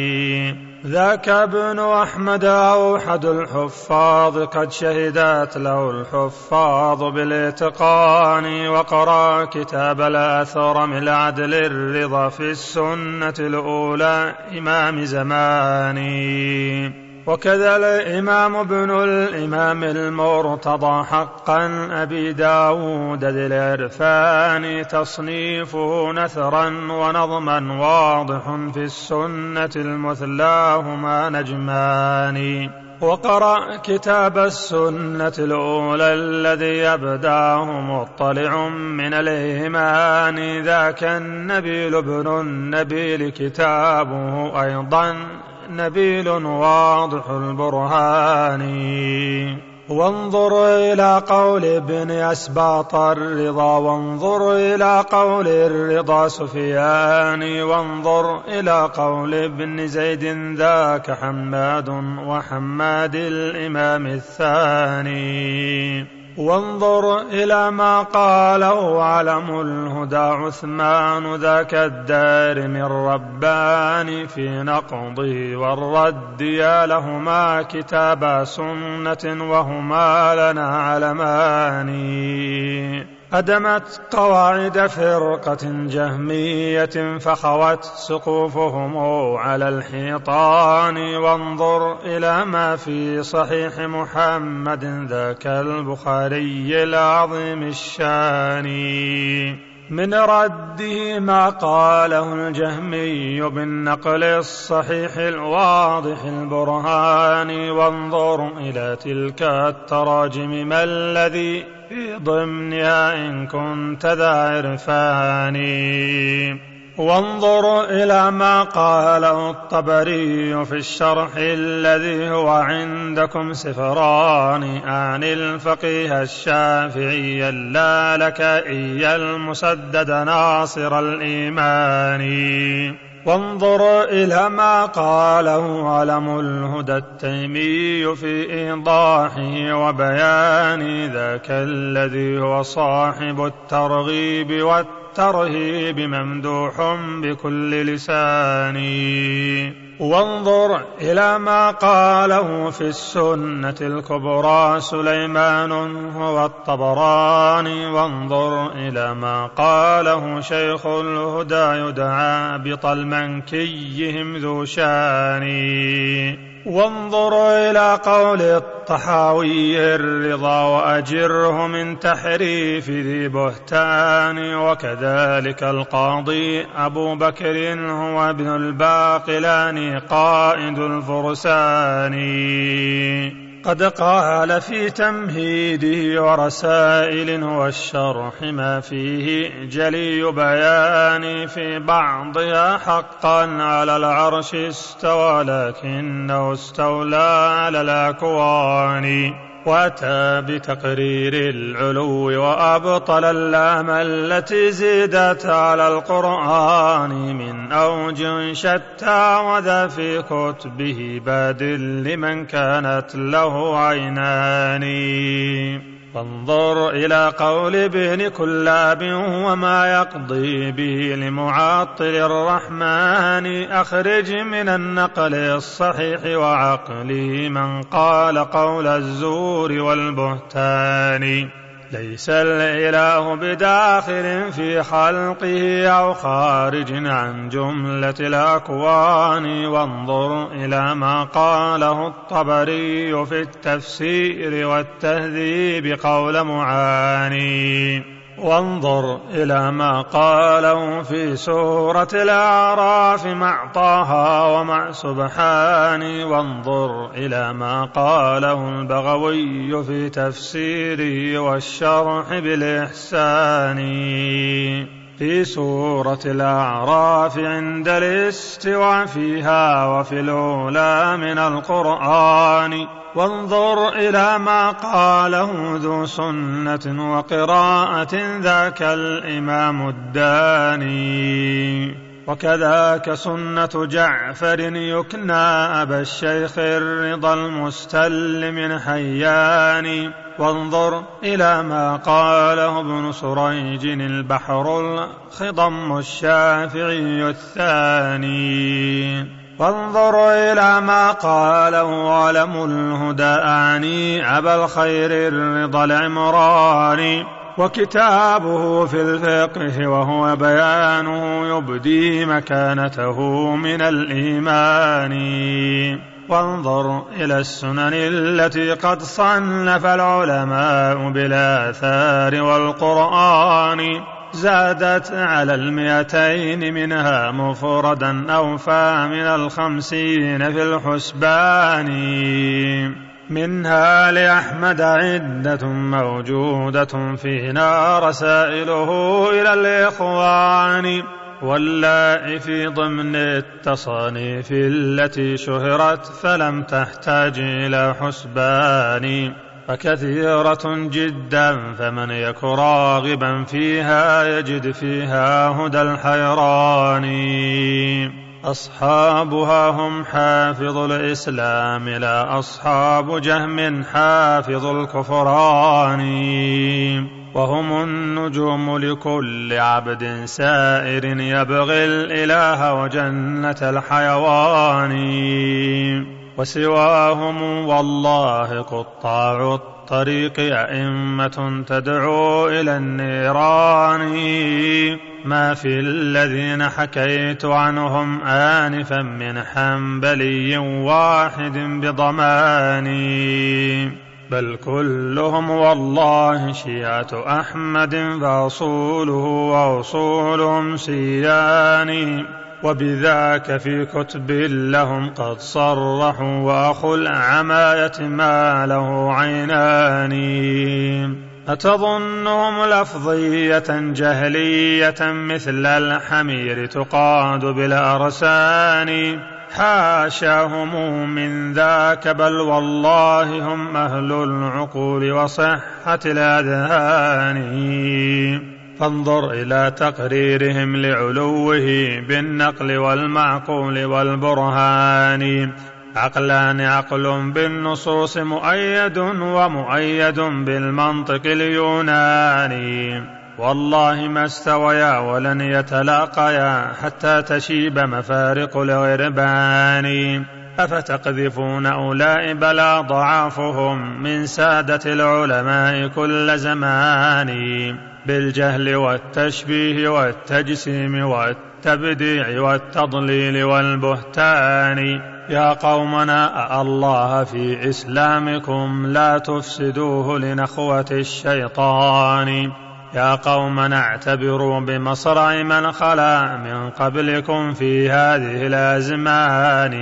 ذاك ابن أحمد أوحد الحفاظ قد شهدت له الحفاظ بالإتقان وقرأ كتاب الأثرم العدل الرضا في السنة الأولى إمام زماني. وكذا الإمام ابن الإمام المرتضى حقا أبي داود ذي العرفان تصنيفه نثرا ونظما واضح في السنة المثلاهما نجمان. وقرأ كتاب السنة الأولى الذي يبداه مطلع من الإيمان ذاك النبيل ابن النبيل كتابه أيضا نبيل واضح البرهان. وانظر إلى قول ابن أسباط الرضا وانظر إلى قول الرضا سفيان وانظر إلى قول ابن زيد ذاك حماد وحماد الإمام الثاني. وانظر إلى ما قاله علم الهدى عثمان ذاك الدار من ربان في نقضه والرد يا لهما كتابا سنة وهما لنا علمان. أدمت قواعد فرقة جهمية فخوت سقوفهم على الحيطان وانظر إلى ما في صحيح محمد ذاك البخاري العظيم الشان. من رده ما قاله الجهمي بالنقل الصحيح الواضح البرهان وانظر إلى تلك التراجم ما الذي في ضمنها إن كنت ذا عرفان. وانظر إلى ما قاله الطبري في الشرح الذي هو عندكم سفران عن الفقيه الشافعي اللالكائي المسدد ناصر الإيمان. وانظر إلى ما قاله علم الهدى التيمي في إيضاحه وبيان ذاك الذي هو صاحب الترغيب والترغيب الترهيب ممدوح بكل لسان وانظر إلى ما قاله في السنة الكبرى سليمان هو الطبراني. وانظر إلى ما قاله شيخ الهدى يدعى بطلمنكيهم ذو شاني. وانظر إلى قول الطحاوي الرضا وأجره من تحريف ذي بهتان. وكذلك القاضي أبو بكر هو ابن الباقلان قائد الفرسان. قد قال في تمهيده ورسائل والشرح ما فيه جلي بيان في بعضها حقا على العرش استوى لكنه استولى على الأكوان. وأتى بتقرير العلو وأبطل اللام التي زيدت على القرآن من أوج شتى وذا في كتبه بادل لمن كانت له عينان. فانظر إلى قول ابن كلاب وما يقضي به لمعطل الرحمن أخرج من النقل الصحيح وعقله من قال قول الزور والبهتان. ليس الإله بداخل في خلقه أو خارج عن جملة الأكوان. وانظر إلى ما قاله الطبري في التفسير والتهذيب قول معاني. وانظر إلى ما قاله في سورة الأعراف مع طه ومع سبحان وانظر إلى ما قاله البغوي في تفسيره والشرح بالإحسان. في سورة الأعراف عند الاستواء فيها وفي الأولى من القرآن. وانظر إلى ما قاله ذو سنة وقراءة ذاك الإمام الداني. وكذاك سنة جعفر يكنى أبا الشيخ الرضا المستلم حيان. وانظر إلى ما قاله ابن سريج البحر الخضم الشافعي الثاني. وانظر إلى ما قاله علم الهدى أعني أبا الخير الرضا العمراني. وكتابه في الفقه وهو بيانه يبدي مكانته من الإيمان. وانظر إلى السنن التي قد صنف العلماء بالآثار والقرآن. زادت على المئتين منها مفردا أوفى من الخمسين في الحسبان. منها لأحمد عدة موجودة فينا رسائله إلى الإخوان واللائي في ضمن التصانيف التي شهرت فلم تحتاج إلى حسبان. فكثيرة جدا فمن يك راغبا فيها يجد فيها هدى الحيران. أصحابها هم حافظ الإسلام لا أصحاب جهم حافظ الكفران. وهم النجوم لكل عبد سائر يبغي الإله وجنة الحيوان. وسواهم والله قطاع الطريق أئمة تدعو إلى النيران. ما في الذين حكيت عنهم آنفا من حنبلي واحد بضماني بل كلهم والله شيعة أحمد فأصوله وأصولهم سيان وبذاك في كتب لهم قد صرحوا وأخو العماية ما له عينان أتظنهم لفظية جهلية مثل الحمير تقاد بالأرسان. حاشاهم من ذاك بل والله هم أهل العقول وصحة الأذهان. فانظر إلى تقريرهم لعلوه بالنقل والمعقول والبرهان. عقلان عقل بالنصوص مؤيد ومؤيد بالمنطق اليوناني والله ما استويا ولن يتلاقيا حتى تشيب مفارق الغربان. أفتقذفون أولئك بلا ضعافهم من سادة العلماء كل زمان. بالجهل والتشبيه والتجسيم والتبديع والتضليل والبهتان. يا قومنا الله في إسلامكم لا تفسدوه لنخوة الشيطان. يا قومنا اعتبروا بمصرع من خلا من قبلكم في هذه الأزمان.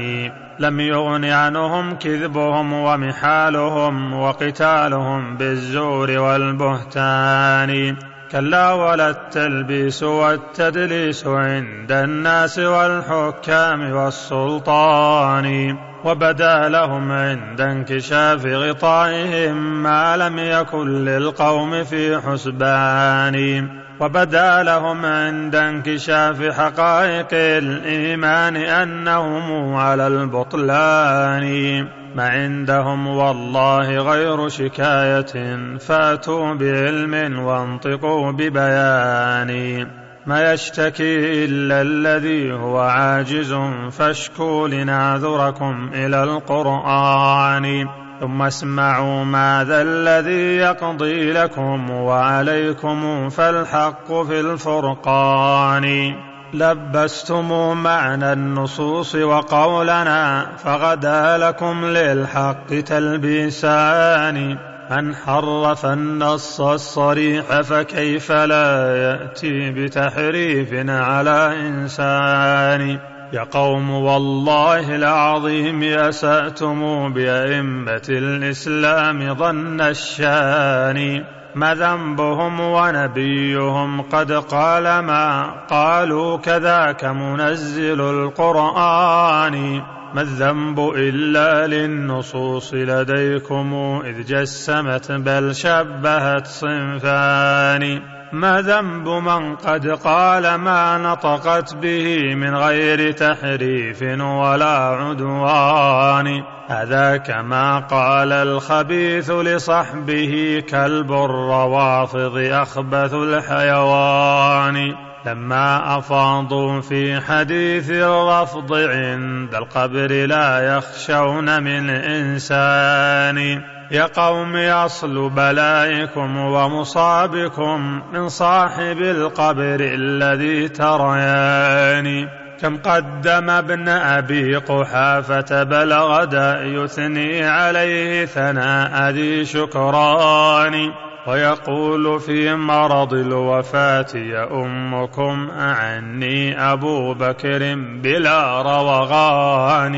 لم يغن عنهم كذبهم ومحالهم وقتالهم بالزور والبهتان. كلا ولا التلبيس والتدليس عند الناس والحكام والسلطان. وبدا لهم عند انكشاف غطائهم ما لم يكن للقوم في حسبان. وبدا لهم عند انكشاف حقائق الإيمان أنهم على البطلان. ما عندهم والله غير شكاية فاتوا بعلم وانطقوا ببيان. ما يشتكي إلا الذي هو عاجز فاشكوا لنعذركم إلى القرآن. ثم اسمعوا ماذا الذي يقضي لكم وعليكم فالحق في الفرقان. لبستم معنى النصوص وقولنا فغدا لكم للحق تلبيسان. من حرف النص الصريح فكيف لا يأتي بتحريف على إنسان؟ يا قوم والله العظيم أسأتم بأئمة الإسلام ظن الشان. ما ذنبهم ونبيهم قد قال ما قالوا كذاك منزل القرآن ما الذنب إلا للنصوص لديكم إذ جسمت بل شبهت صنفان ما ذنب من قد قال ما نطقت به من غير تحريف ولا عدوان. هذا كما قال الخبيث لصحبه كلب الروافض أخبث الحيوان. لما أفاضوا في حديث الرفض عند القبر لا يخشون من إنسان. يا قوم أصل بلائكم ومصابكم من صاحب القبر الذي تريان كم قدم ابن أبي قحافة بلغ يثني عليه ثناء ذي شكران ويقول في مرض الوفاة يا أمكم أعني أبو بكر بلا روغان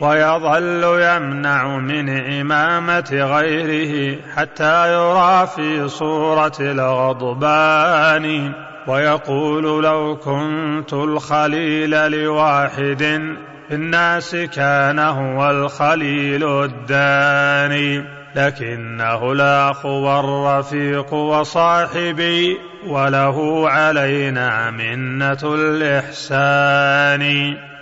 ويظل يمنع من إمامة غيره حتى يرى في صورة الغضبان. ويقول لو كنت الخليل لواحد في الناس كان هو الخليل الداني. لكنه الأخ والرفيق وصاحبي وله علينا منة الإحسان.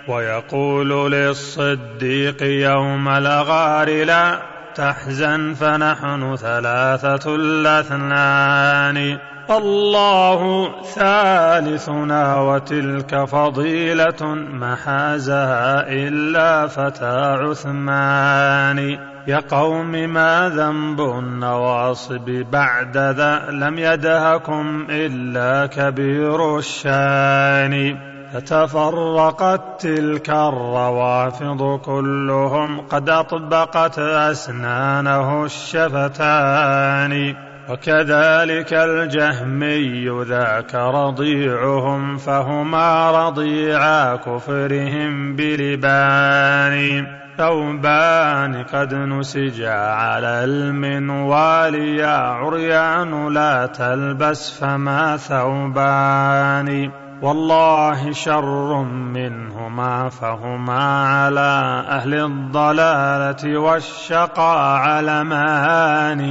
ويقول للصديق يوم الغار لا تحزن فنحن ثلاثة الأثنان. الله ثالثنا وتلك فضيلة ما حازها إلا فتى عثمان. يا قوم ما ذنب النواصب بعد ذا لم يدهكم إلا كبير الشان. فتفرقت تلك الروافض كلهم قد أطبقت أسنانه الشفتان. وكذلك الجهمي ذاك رضيعهم فهما رضيعا كفرهم بلبان. ثوبان قد نسجا على المنوال يا عريان لا تلبس فما ثوبان. والله شر منهما فهما على أهل الضلالة والشقاء علمان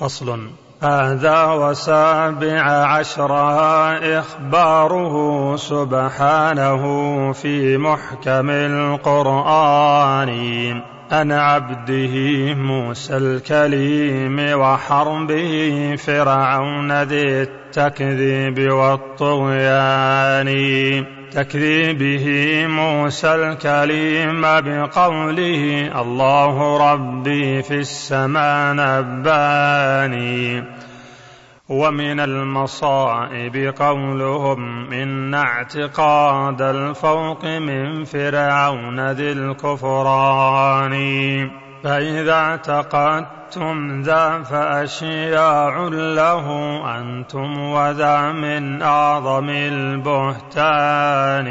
فصل. هذا وسابع عشرها إخباره سبحانه في محكم القرآن. عن عبده موسى الكليم وحربه فرعون ذي التكذيب والطغيان. تكذيبه موسى الكليم بقوله الله ربي في السماء نباني ومن المصائب قولهم إن اعتقاد الفوق من فرعون ذي الكفران. فإذا اعتقدتم ذا فأشياع له أنتم وذا من أعظم البهتان.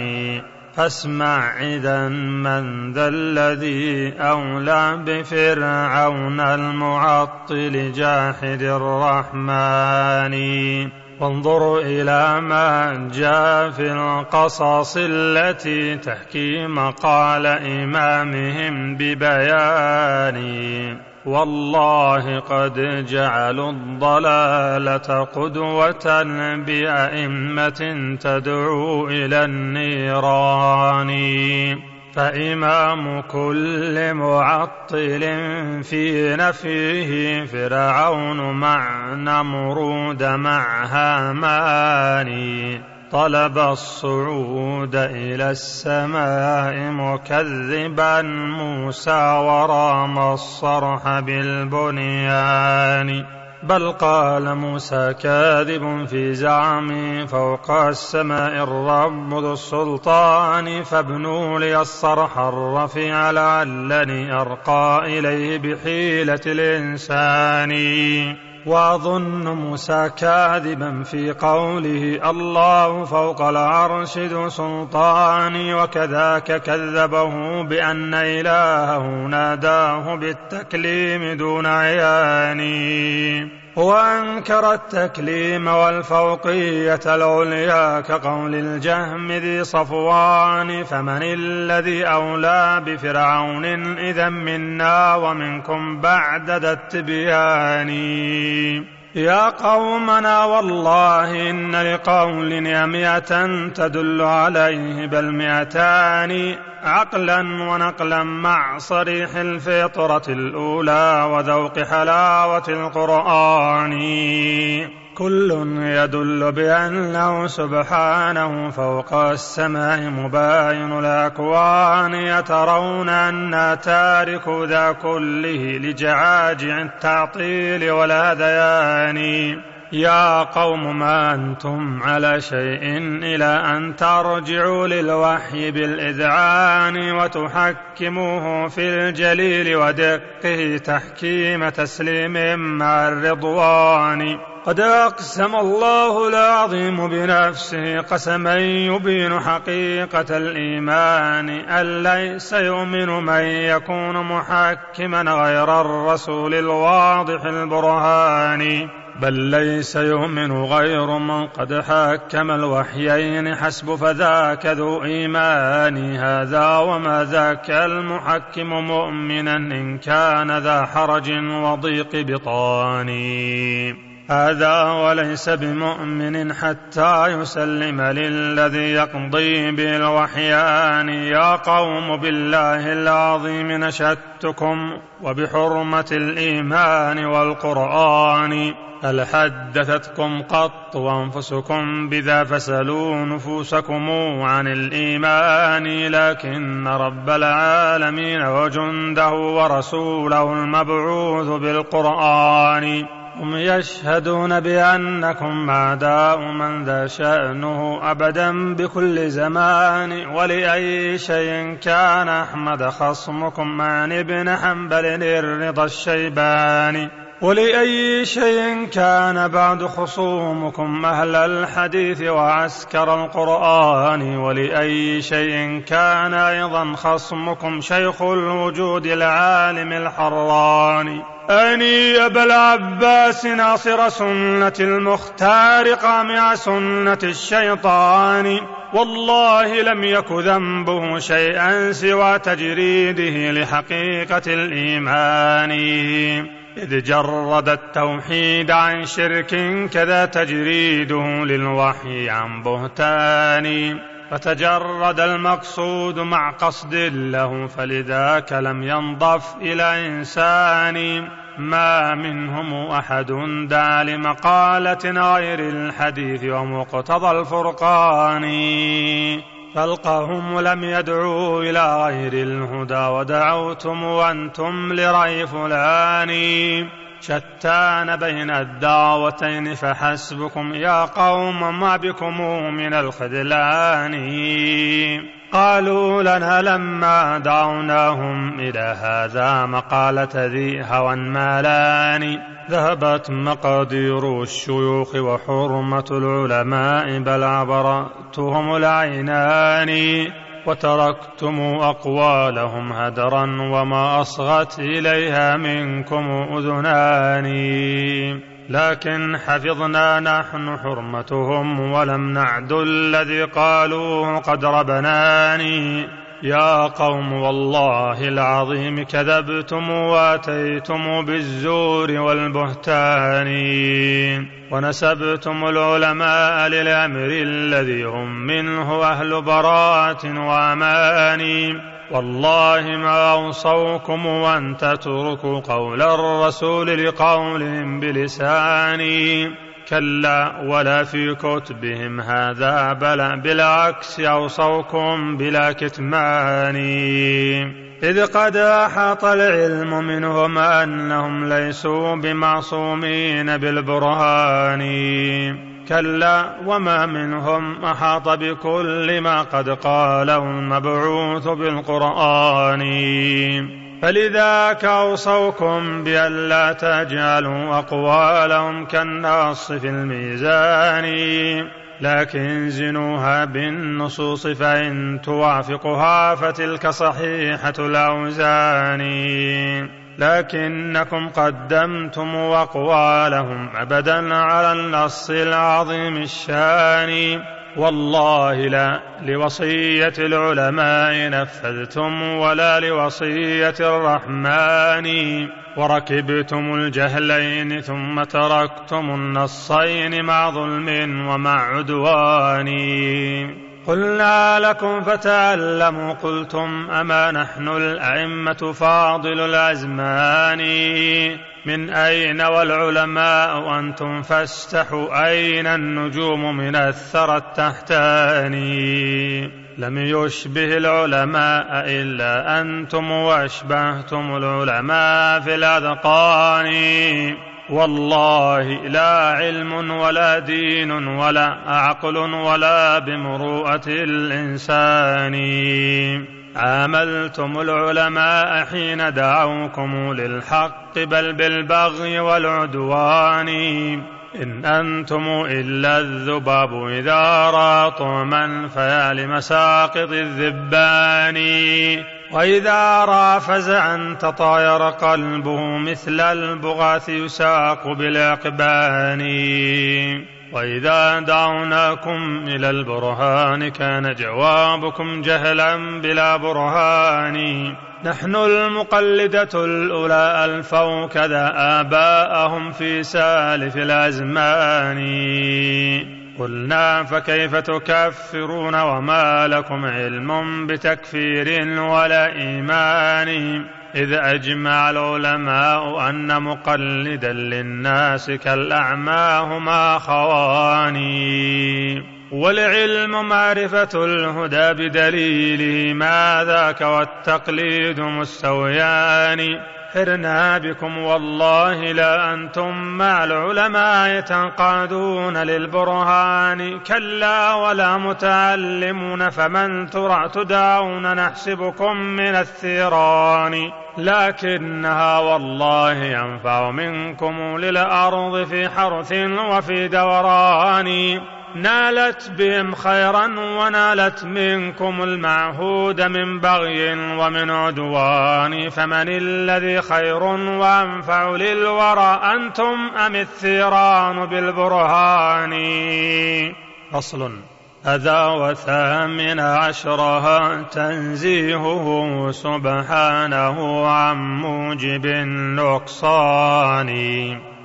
فاسمع إذا من ذا الذي أولى بفرعون المعطل جاحد الرحمن. وانظر إلى ما جاء في القصص التي تحكي مقال إمامهم ببيان. والله قد جعلوا الضلالة قدوة بأئمة تدعو إلى النيران. فإمام كل معطل في نفيه فرعون مع نمرود مع هامان. طلب الصعود إلى السماء مكذبا موسى ورام الصرح بالبنيان. بل قال موسى كاذب في زعمي فوق السماء الرب ذو السلطان فابنوا لي الصرح الرفيع لعلني أرقى إليه بحيلة الإنسان. وأظن موسى كاذبا في قوله الله فوق العرش ذو سلطان وكذاك كذبه بأن إلهه ناداه بالتكليم دون عيان وأنكر التكليم والفوقية العليا كقول الجهم ذي صفوان فمن الذي أولى بفرعون إذا منا ومنكم بعد ذا التبيان؟ يا قومنا والله إن لقول مئة تدل عليه بل مئتان عقلا ونقلا مع صريح الفطرة الأولى وذوق حلاوة القرآن. كل يدل بأنه سبحانه فوق السماء مباين. الأكوان يترون أن تارك ذا كله لجعاجع التعطيل والهذيان يا قوم ما أنتم على شيء إلى أن ترجعوا للوحي بالإذعان وتحكموه في الجليل ودقه تحكيم تسليم مع الرضوان. قد أقسم الله العظيم بنفسه قسما يبين حقيقة الإيمان أن ليس يؤمن من يكون محكما غير الرسول الواضح البرهان بل ليس يؤمن غير من قد حكم الوحيين حسب فذاك ذو إيمان. هذا وما ذاك المحكم مؤمنا إن كان ذا حرج وضيق بطان هذا وليس بمؤمن حتى يسلم للذي يقضي بالوحيان. يا قوم بالله العظيم نشدتكم وبحرمة الإيمان والقرآن. هل حدثتكم قط وأنفسكم بذا فسلوا نفوسكم عن الإيمان لكن رب العالمين وجنده ورسوله المبعوث بالقرآن. هم يشهدون بأنكم أعداء من ذا شأنه أبدا بكل زمان ولأي شيء كان أحمد خصمكم عن ابن حنبل الرضا الشيباني. ولأي شيء كان بعد خصومكم أهل الحديث وعسكر القرآن. ولأي شيء كان أيضا خصمكم شيخ الوجود العالم الحراني. أني أبا العباس ناصر سنة المختار قامع سنة الشيطان. والله لم يك ذنبه شيئا سوى تجريده لحقيقة الإيمان. إذ جرد التوحيد عن شرك كذا تجريده للوحي عن بهتان. فتجرد المقصود مع قصد له فلذاك لم ينضف إلى إنسان ما منهم أحد دعا لمقالة غير الحديث ومقتضى الفرقان. فالقهم لم يدعوا إلى غير الهدى ودعوتم وأنتم لرأي فلان شتان بين الدعوتين فحسبكم يا قوم ما بكم من الخذلان. قالوا لنا لما دعوناهم إلى هذا مقالة ذي هوى مالان. ذهبت مقادير الشيوخ وحرمة العلماء بل عبرتهم العينان. وتركتم أقوالهم هدرا وما أصغت إليها منكم أذنان لكن حفظنا نحن حرمتهم ولم نعد الذي قالوه قد ربناني. يا قوم والله العظيم كذبتم واتيتم بالزور والبهتان ونسبتم العلماء للأمر الذي هم منه أهل براءة وأمان والله ما أوصوكم ان تتركوا قول الرسول لقولهم بلساني كلا ولا في كتبهم هذا بلا بالعكس أوصوكم بلا كتمان. إذ قد أحاط العلم منهم أنهم ليسوا بمعصومين بالبرهان. كلا وما منهم أحاط بكل ما قد قاله المبعوث بالقرآن. فلذاك أوصوكم بأن لا تجعلوا أقوالهم كالنص في الميزان. لكن زنوها بالنصوص فإن توافقها فتلك صحيحة الأوزان. لكنكم قدمتم أقوالهم أبدا على النص العظيم الشان. والله لا لوصية العلماء نفذتم ولا لوصية الرحمن. وركبتم الجهلين ثم تركتم النصين مع ظلم ومع عدوان. قلنا لكم فتعلموا قلتم أما نحن الأئمة فاضل الأزمان. من أين والعلماء أنتم فاستحوا؟ أين النجوم من الثرى التحتاني لم يشبه العلماء إلا أنتم وأشبهتم العلماء في الأذقان. والله لا علم ولا دين ولا عقل ولا بمروءة الإنسان. عاملتم العلماء حين دعوكم للحق بل بالبغي والعدوان. إن أنتم إلا الذباب إذا رأى طعما فيا لمساقط الذبان. وإذا رأى فزعا تطاير قلبه مثل البغاث يساق بالأقبان وإذا دعوناكم إلى البرهان كان جوابكم جهلا بلا برهان. نحن المقلدة الأولى ألفوا كذا آباءهم في سالف الأزمان. قلنا فكيف تكفرون وما لكم علم بتكفير ولا إيمان؟ إذ أجمع العلماء أن مقلدا للناس كالأعمى هما خواني. والعلم معرفة الهدى بدليله ما ذاك والتقليد مستويان. سحرنا بكم والله لا أنتم مع العلماء تنقادون للبرهان. كلا ولا متعلمون فمن ترى تدعون نحسبكم من الثيران. لكنها والله ينفع منكم للأرض في حرث وفي دوران. نالت بهم خيرا ونالت منكم المعهود من بغي ومن عدوان فمن الذي خير وأنفع للورى أنتم أم الثيران بالبرهان؟ فصل. أذى وثامن عشرها تنزيهه سبحانه عن موجب النقصان.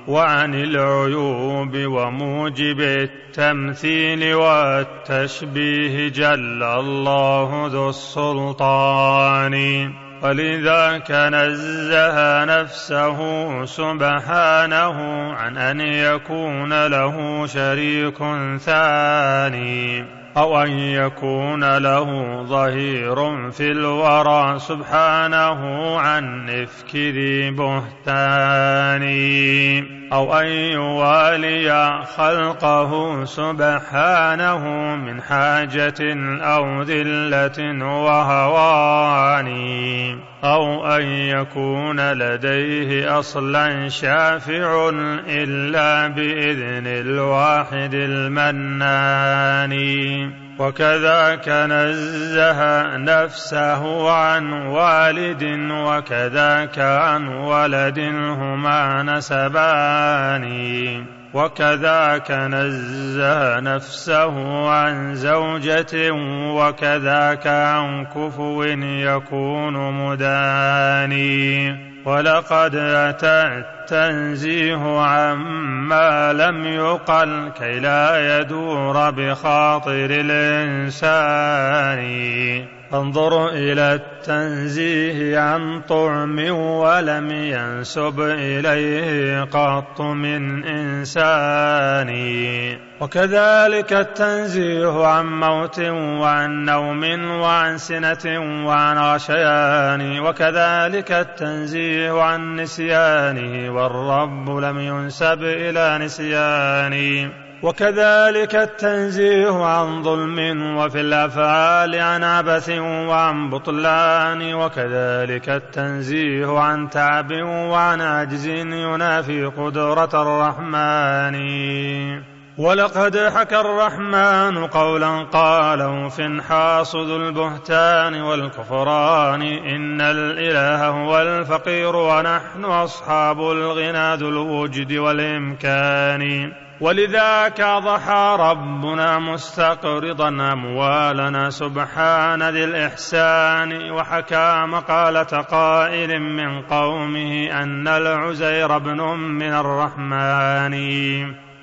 وعن العيوب وموجب التمثيل والتشبيه جل الله ذو السلطان. ولذاك نزه نفسه سبحانه عن أن يكون له شريك ثاني. أو أن يكون له ظهير في الورى سبحانه عن إفك ذي بهتان أو أن يوالي خلقه سبحانه من حاجة أو ذلة وهوان أو أن يكون لديه أصلا شافع إلا بإذن الواحد المنان. وكذاك نزه نفسه عن والد وكذاك عن ولد هما نسبان. وكذاك نزه نفسه عن زوجة وكذاك عن كفو يكون مداني ولقد أتى التنزيه عما لم يقل كي لا يدور بخاطر الإنسان. انظر إلى التنزيه عن طعم ولم ينسب إليه قط من إنسان. وكذلك التنزيه عن موت وعن نوم وعن سنة وعن غشيان وكذلك التنزيه عن نسيانه والرب لم ينسب إلى نسيانه وكذلك التنزيه عن ظلم وفي الأفعال عن عبث وعن بطلان وكذلك التنزيه عن تعب وعن عجز ينافي قدرة الرحمن. ولقد حكى الرحمن قولا قاله في حاصد البهتان والكفران إن الإله هو الفقير ونحن أصحاب الغنى ذو الوجد والإمكان ولذاك ضحى ربنا مستقرضا أموالنا سبحان ذي الإحسان وحكى مقالة قائل من قومه أن العزير ابن من الرحمن.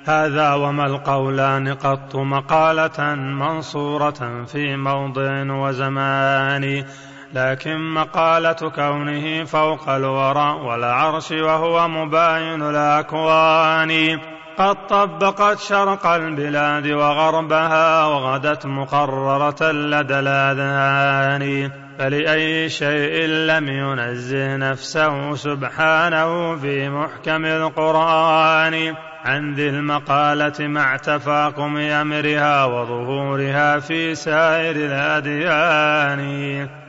هذا وما القولان قط مقالة منصورة في موضع وزمان لكن مقالة كونه فوق الورى والعرش وهو مباين الأكوان. قد طبقت شرق البلاد وغربها وغدت مقررة لدى الأذهان. فلأي شيء لم ينزه نفسه سبحانه في محكم القرآن. عن ذي المقالة مع تفاقم أمرها وظهورها في سائر الأديان.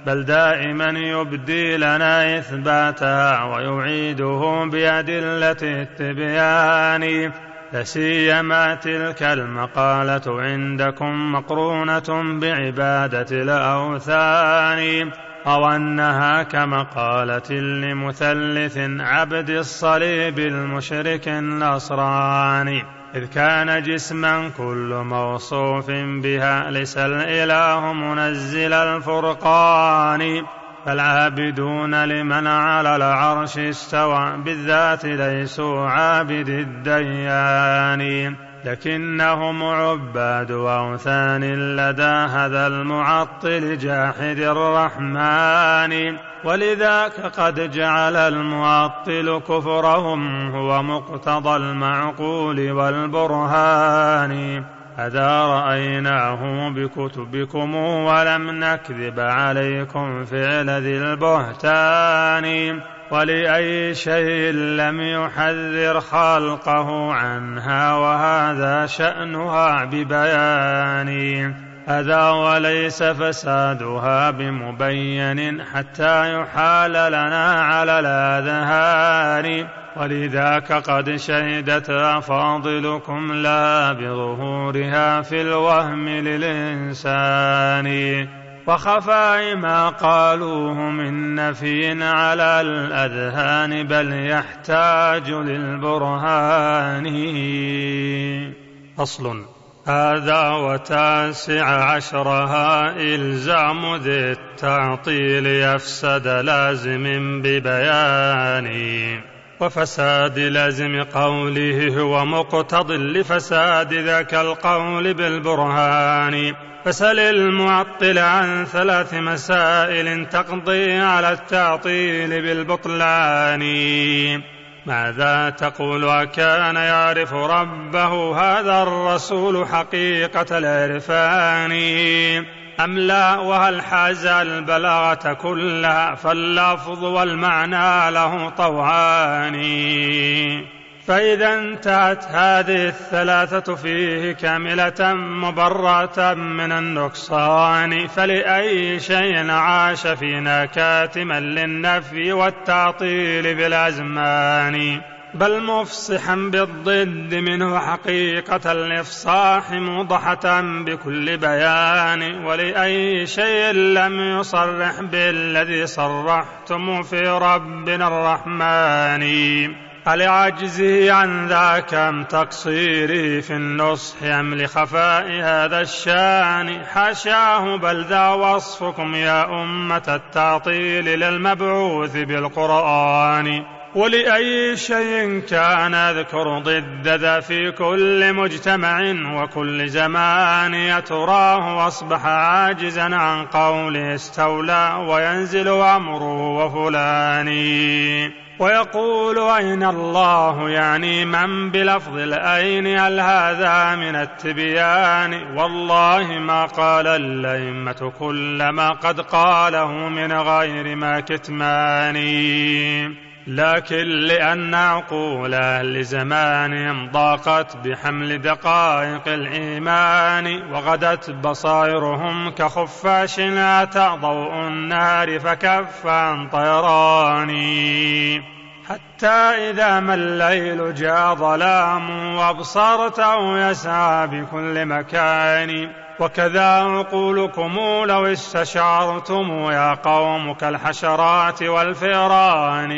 بل دائما يبدي لنا إثباتها ويعيده بأدلة التبيان. لسيما تلك المقالة عندكم مقرونة بعبادة الأوثان أو أنها كمقالة لمثلث عبد الصليب المشرك النصراني. إذ كان جسما كل موصوف بها ليس الإله منزل الفرقان. فالعابدون لمن على العرش استوى بالذات ليسوا عابد الديان. لكنهم عباد أوثان لدى هذا المعطل جاحد الرحمن. ولذاك قد جعل المعطل كفرهم هو مقتضى المعقول والبرهان. أذا رأيناه بكتبكم ولم نكذب عليكم فعل ذي البهتان ولأي شيء لم يحذر خلقه عنها وهذا شأنها ببيان هذا وليس فسادها بمبين حتى يحال لنا على الأذهان. ولذاك قد شهدت أفاضلكم لا بظهورها في الوهم للإنسان. وخفاء ما قالوه من نفي على الأذهان بل يحتاج للبرهان. أصل هذا وتاسع عشرها إلزام ذي التعطيل يفسد لازم ببيان. وفساد لازم قوله هو مقتض لفساد ذاك القول بالبرهان. فسل المعطل عن ثلاث مسائل تقضي على التعطيل بالبطلان. ماذا تقول وكان يعرف ربه هذا الرسول حقيقة العرفان؟ أم لا؟ وهل حاز البلاغة كلها فاللفظ والمعنى له طوعان؟ فإذا انتهت هذه الثلاثة فيه كاملة مبرة من النقصان فلأي شيء عاش فينا كاتما للنفي والتعطيل بالأزمان. بل مفصحا بالضد منه حقيقة الإفصاح موضحة بكل بيان ولأي شيء لم يصرح بالذي صرحتم في ربنا الرحمن. ألعجزه عن ذاك أم تقصيري في النصح أم لخفاء هذا الشأن؟ حاشاه بل ذا وصفكم يا أمة التعطيل للمبعوث بالقرآن. ولأي شيء كان اذكر ضد ذا في كل مجتمع وكل زمان يتراه أصبح عاجزا عن قوله استولى وينزل أمره وفلاني. ويقول أين الله يعني من بلفظ الأين هل هذا من التبيان؟ والله ما قال الأئمة كل ما قد قاله من غير ما كتمان لكن لأن عقول أهل زمانهم ضاقت بحمل دقائق الإيمان وغدت بصائرهم كخفاش أتى ضوء النار فكف عن طيراني. حتى إذا ما الليل جاء ظلام وأبصرته يسعى بكل مكان وكذا عقولكم لو استشعرتم يا قوم كالحشرات والفئران.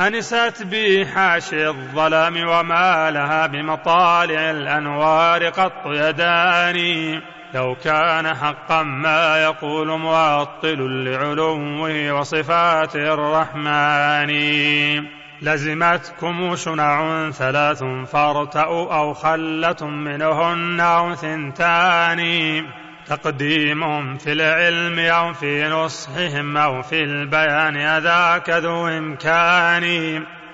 أنست بي حاشي الظلام وما لها بمطالع الأنوار قط يداني لو كان حقا ما يقول معطل لعلوه وصفاته الرحمن. لزمتكم شنع ثلاث فارتأوا أو خلة منهن أو ثنتان. تقديمهم في العلم أو في نصحهم أو في البيان أذاك ذو إمكان.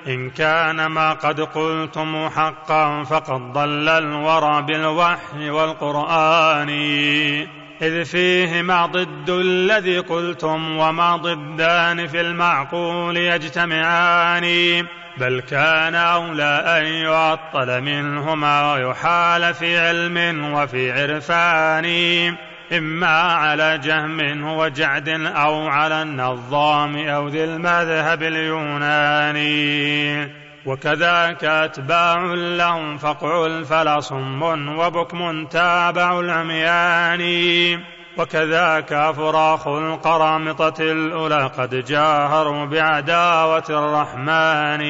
إن كان ما قد قلتم حقا فقد ضل الورى بالوحي والقرآن. إذ فيهما ضد الذي قلتم وما ضدان في المعقول يجتمعان. بل كان أولى أن يعطل منهما ويحال في علم وفي عرفان. إما على جهم وجعد أو على النظام أو ذي المذهب اليوناني. وكذاك أتباع لهم فقع فلا صم وبكم تابع العميان. وكذاك أفراخ القرامطة الأولى قد جاهروا بعداوة الرحمن.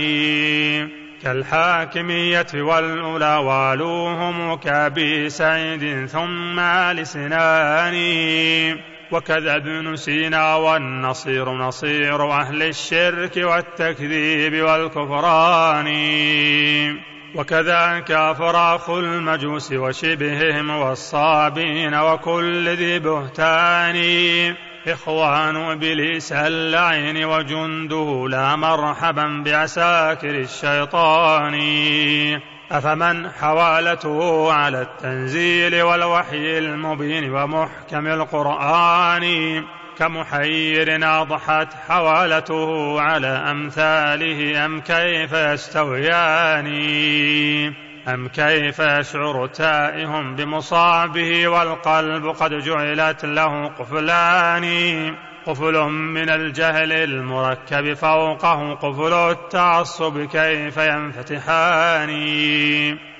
كالحاكمية والأولى والوهم كأبي سعيد ثم لسنان. وكذا ابن سينا والنصير نصير أهل الشرك والتكذيب والكفران. وكذاك أفراخ المجوس وشبههم والصابين وكل ذي بهتان. إخوان إبليس اللعين وجنده لا مرحبا بعساكر الشيطان. أفمن حوالته على التنزيل والوحي المبين ومحكم القرآن كمحير أضحت حوالته على أمثاله أم كيف يستويان؟ أم كيف يشعر تائه بمصابه والقلب قد جعلت له قفلان؟ قفل من الجهل المركب فوقه قفل التعصب كيف ينفتحان؟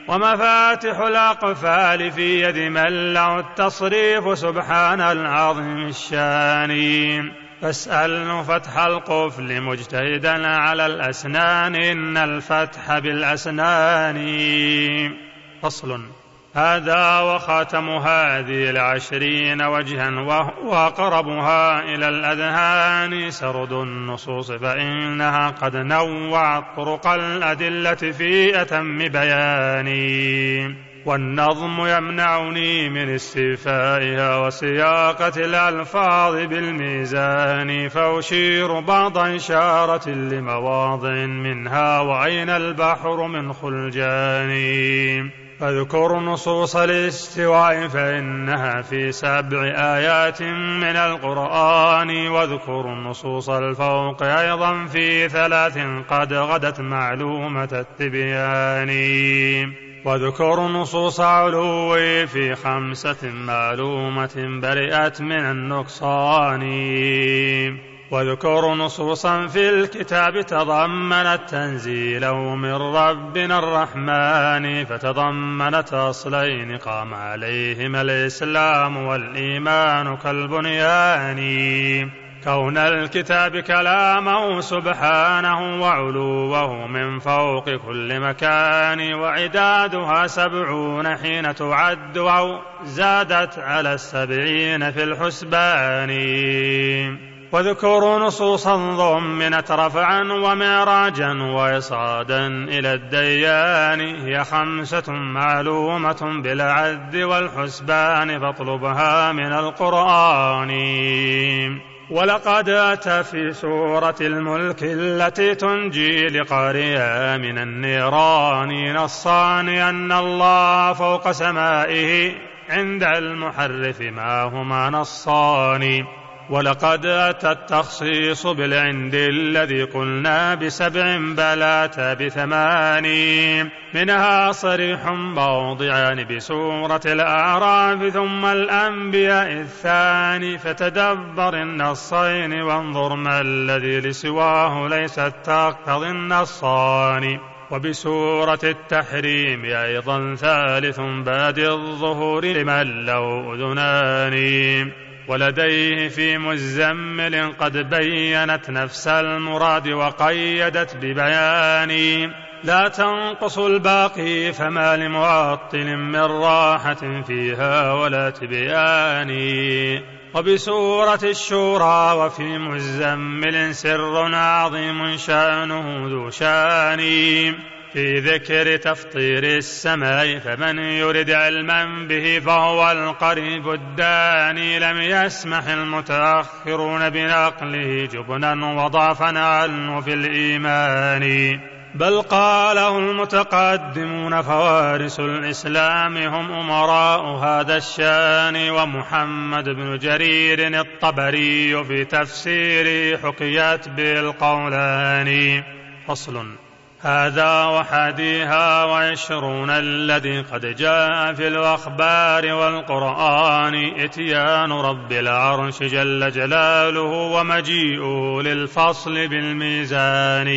ومفاتح الأقفال في يد من له التصريف سبحان العظيم الشان. فاسأل فتح القفل مجتهدا على الأسنان إن الفتح بالأسنان. فصل. هذا وخاتم هذه العشرين وجها وهو أقربها إلى الأذهان سرد النصوص فإنها قد نوعت طرق الأدلة في أتم بيان والنظم يمنعني من استيفائها وسياقة الألفاظ بالميزان فأشير بعض إشارة لمواضع منها وأين البحر من خلجان فاذكر نصوص الاستواء فإنها في سبع آيات من القرآن واذكر نصوص الفوق أيضا في ثلاث قد غدت معلومة التبيان. واذكر نصوص علوي في خمسة معلومة برئت من النقصان. واذكر نصوصا في الكتاب تضمنت تنزيلا من ربنا الرحمن فتضمنت أصلين قام عليهما الإسلام والإيمان كالبنيان. كون الكتاب كلامه سبحانه وعلوه من فوق كل مكان وعدادها سبعون حين تعد أو زادت على السبعين في الحسبان. واذكروا نصوصا ضمنت رفعا ومعراجا وإصعادا إلى الديان. هي خمسة معلومة بالعد والحسبان فاطلبها من القرآن. ولقد أتى في سورة الملك التي تنجي لقارئها من النيران. نصان أن الله فوق سمائه عند المحرف ما هما نصان. ولقد أتى التخصيص بالعند الذي قلنا بسبع بلات بثمان منها صريح موضعان بسورة الأعراف ثم الأنبياء الثاني فتدبر النصين وانظر ما الذي لسواه ليست تقتضي النصان. وبسورة التحريم أيضا ثالث باد الظهور لمن له أذنان ولديه في مزمل قد بينت نفس المراد وقيدت ببيان لا تنقص الباقي فما لمعطل من راحة فيها ولا تبيان وبسورة الشورى وفي مزمل سر عظيم شأنه ذو شان في ذكر تفطير السماء فمن يرد علما به فهو القريب الداني. لم يسمح المتأخرون بنقله جبنا وضعفا عنه في الإيمان. بل قاله المتقدمون فوارس الإسلام هم أمراء هذا الشان. ومحمد بن جرير الطبري في تفسيره حكيت بالقولان. فصل. هذا وحديها وعشرون الذي قد جاء في الأخبار والقرآن إتيان رب العرش جل جلاله ومجيئه للفصل بالميزان.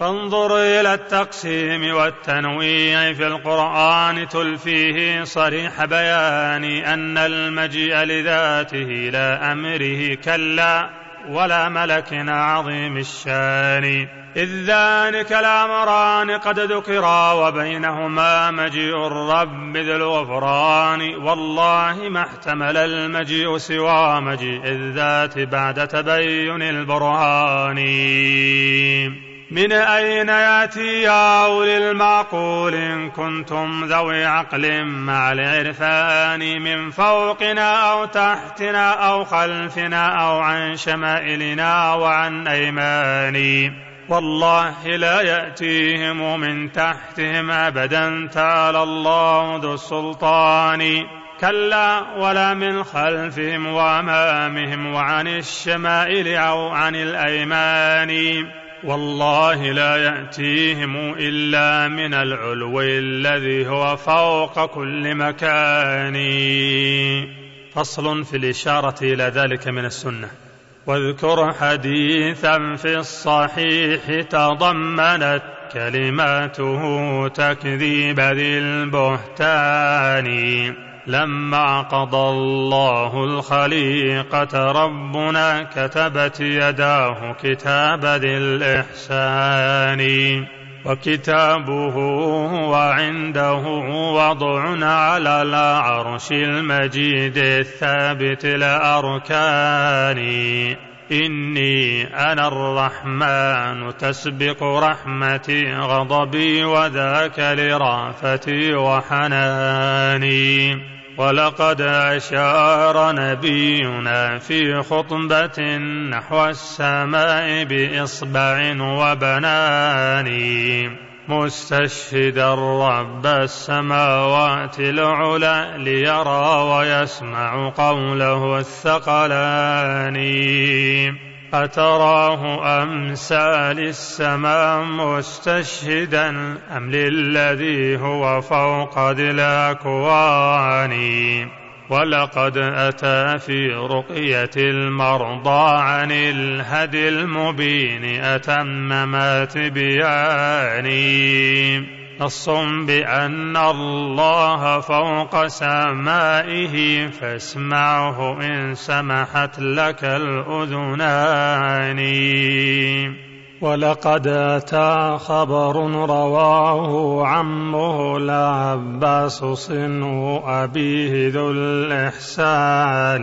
فانظر إلى التقسيم والتنويع في القرآن تلفيه صريح بيان أن المجيء لذاته لا أمره كلا ولا ملك عظيم الشان. إذ ذلك الأمران قد ذكرا وبينهما مجيء الرب ذي الغفران. والله ما احتمل المجيء سوى مجيء الذات بعد تبين البرهان. من أين يأتي يا أولي المعقول إن كنتم ذوي عقل مع العرفان من فوقنا أو تحتنا أو خلفنا أو عن شمائلنا وعن أيمان والله لا يأتيهم من تحتهم أبدا تعالى الله ذو السلطان. كلا ولا من خلفهم وأمامهم وعن الشمائل أو عن الأيمان. والله لا يأتيهم إلا من العلو الذي هو فوق كل مكان. فصل في الإشارة إلى ذلك من السنة. واذكر حديثا في الصحيح تضمنت كلماته تكذيب ذي البهتان. لما قضى الله الخليقة ربنا كتبت يداه كتاب ذي الإحسان. وكتابه وعنده وضع على العرش المجيد الثابت الأركان إني أنا الرحمن تسبق رحمتي غضبي وذاك لرأفتي وحناني. ولقد أشار نبينا في خطبة نحو السماء بإصبع وبنان مستشهدا رب السماوات العلى ليرى ويسمع قوله الثقلان. أتراه أمسى للسماء مستشهدا أم للذي هو فوق ذي الأكوان ولقد أتى في رقية المرضى عن الهدي المبين أتم ما تبياني نص بأن الله فوق سمائه فاسمعه إن سمحت لك الأذنان. ولقد أتى خبر رواه عمه العباس صنو أبيه ذو الإحسان.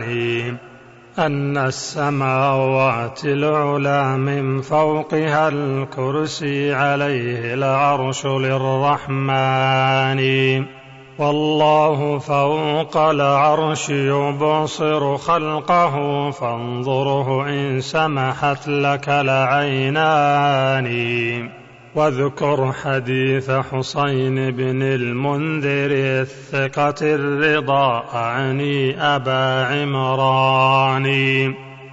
أن السماوات العلى من فوقها الكرسي عليه العرش للرحمن. والله فوق العرش يبصر خلقه فانظره إن سمحت لك العينان واذكر حديث حسين بن المنذر الثقة الرضا عني أبا عمران.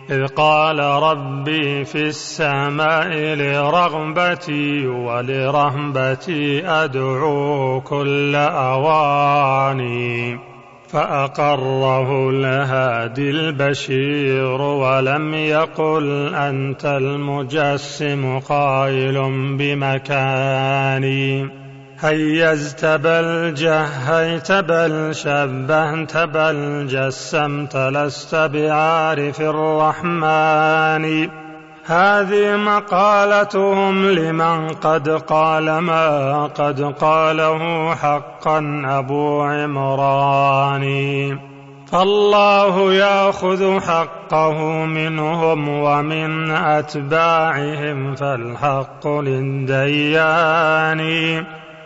إذ قال ربي في السماء لرغبتي ولرهبتي أدعو كل أواني. فأقره الهادي البشير ولم يقل أنت المجسم قائل بمكاني. هيزت بل جهيت بل شبهت بل جسمت لست بعارف الرحمن. هذه مقالتهم لمن قد قال ما قد قاله حقا أبو عمران. فالله يأخذ حقه منهم ومن أتباعهم فالحق للديان.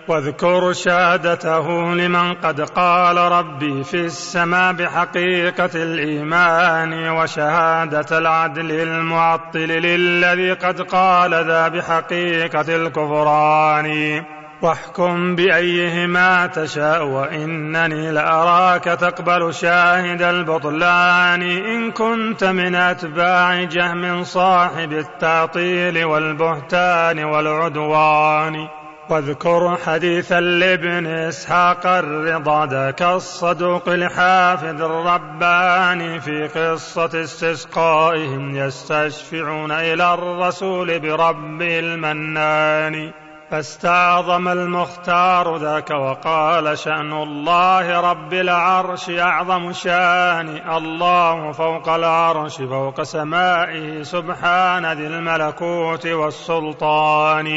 واذكر شهادته لمن قد قال ربي في السماء بحقيقة الإيمان وشهادة العدل المعطل للذي قد قال ذا بحقيقة الكفران. واحكم بأيهما تشاء وإنني لأراك تقبل شاهد البطلان. إن كنت من أتباع جهم صاحب التعطيل والبهتان والعدوان. واذكر حديثا لابن إسحاق الرضا ذاك الصدوق الحافظ الرباني في قصة استسقائهم يستشفعون إلى الرسول برب المنان. فاستعظم المختار ذاك وقال شأن الله رب العرش أعظم شأن الله فوق العرش فوق سمائه سبحان ذي الملكوت والسلطان.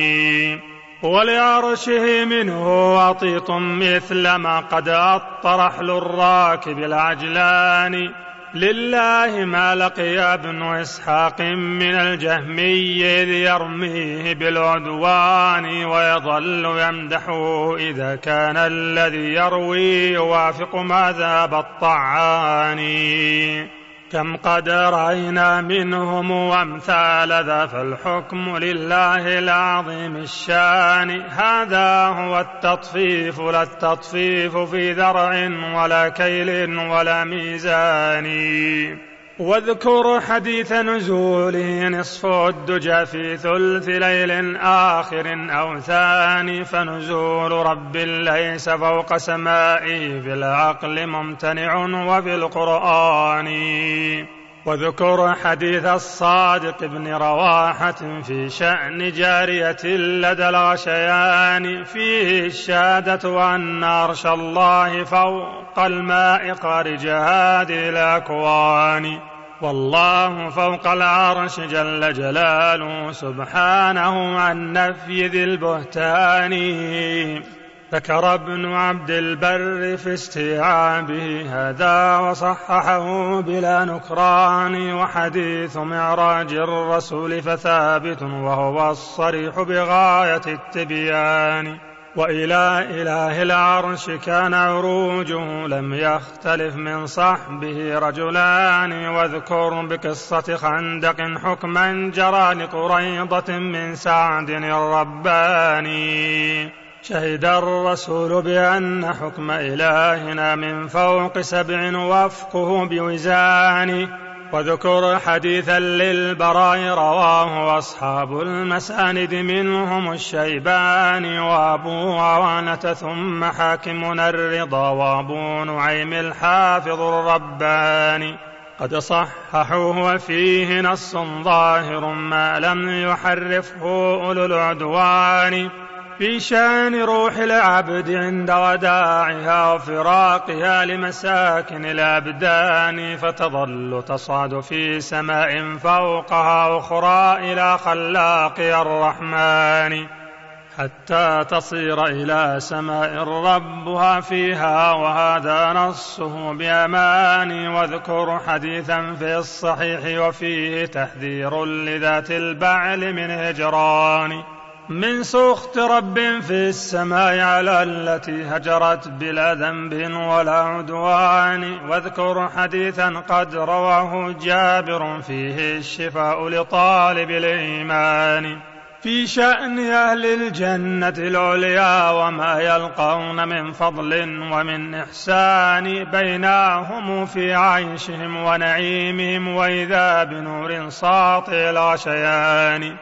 ولعرشه منه وطيط مثل ما قد أطر رحل الراكب العجلان. لله ما لقي ابن إسحاق من الجهمي إذ يرميه بالعدوان ويظل يمدحه إذا كان الذي يروي يوافق مذهب الطعان كم قد رأينا منهم وأمثال ذا فالحكم لله العظيم الشان. هذا هو التطفيف لا التطفيف في ذرع ولا كيل ولا ميزان. واذكر حديث نزوله نصف الدجى في ثلث ليل آخر أو ثاني فنزول رب ليس فوق سمائه بالعقل ممتنع وبالقرآن. واذكر حديث الصادق بن رواحة في شأن جارية لدى الغشيان. فيه الشهادة أن عرش الله فوق الماء خارج هذه الأكوان. والله فوق العرش جل جلاله سبحانه عن نفي ذي البهتان. ذكر ابن عبد البر في استيعابه هذا وصححه بلا نكران وحديث معراج الرسول فثابت وهو الصريح بغاية التبيان وإلى إله العرش كان عروجه لم يختلف من صحبه رجلان واذكر بقصة خندق حكما جرى لقريضة من سعد الرباني شهد الرسول بأن حكم إلهنا من فوق سبع وفقه بوزان. واذكر حديثا للبراء رواه أصحاب المساند منهم الشيبان وأبو عوانة ثم حاكمنا الرضا وأبو نعيم الحافظ الرباني. قد صححوه وفيه نص ظاهر ما لم يحرفه أولو العدوان. في شأن روح العبد عند وداعها وفراقها لمساكن الأبدان فتظل تصعد في سماء فوقها أخرى إلى خلاق الرحمن حتى تصير إلى سماء ربها فيها وهذا نصه بأمان. واذكر حديثا في الصحيح وفيه تحذير لذات البعل من هجران. من سخط رب في السماء على التي هجرت بلا ذنب ولا عدوان. واذكر حديثا قد رواه جابر فيه الشفاء لطالب الإيمان. في شأن أهل الجنة العليا وما يلقون من فضل ومن إحسان. بينهم في عيشهم ونعيمهم وإذا بنور ساطع الغشيان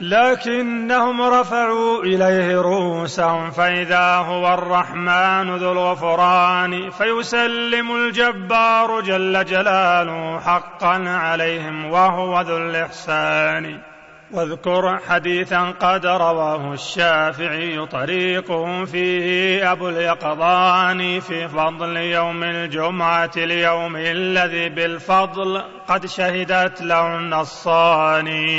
لكنهم رفعوا إليه رؤوسهم فإذا هو الرحمن ذو الغفران فيسلم الجبار جل جلاله حقا عليهم وهو ذو الإحسان. واذكر حديثا قد رواه الشافعي طريقه فيه أبو اليقظان في فضل يوم الجمعة اليوم الذي بالفضل قد شهدت له النصاني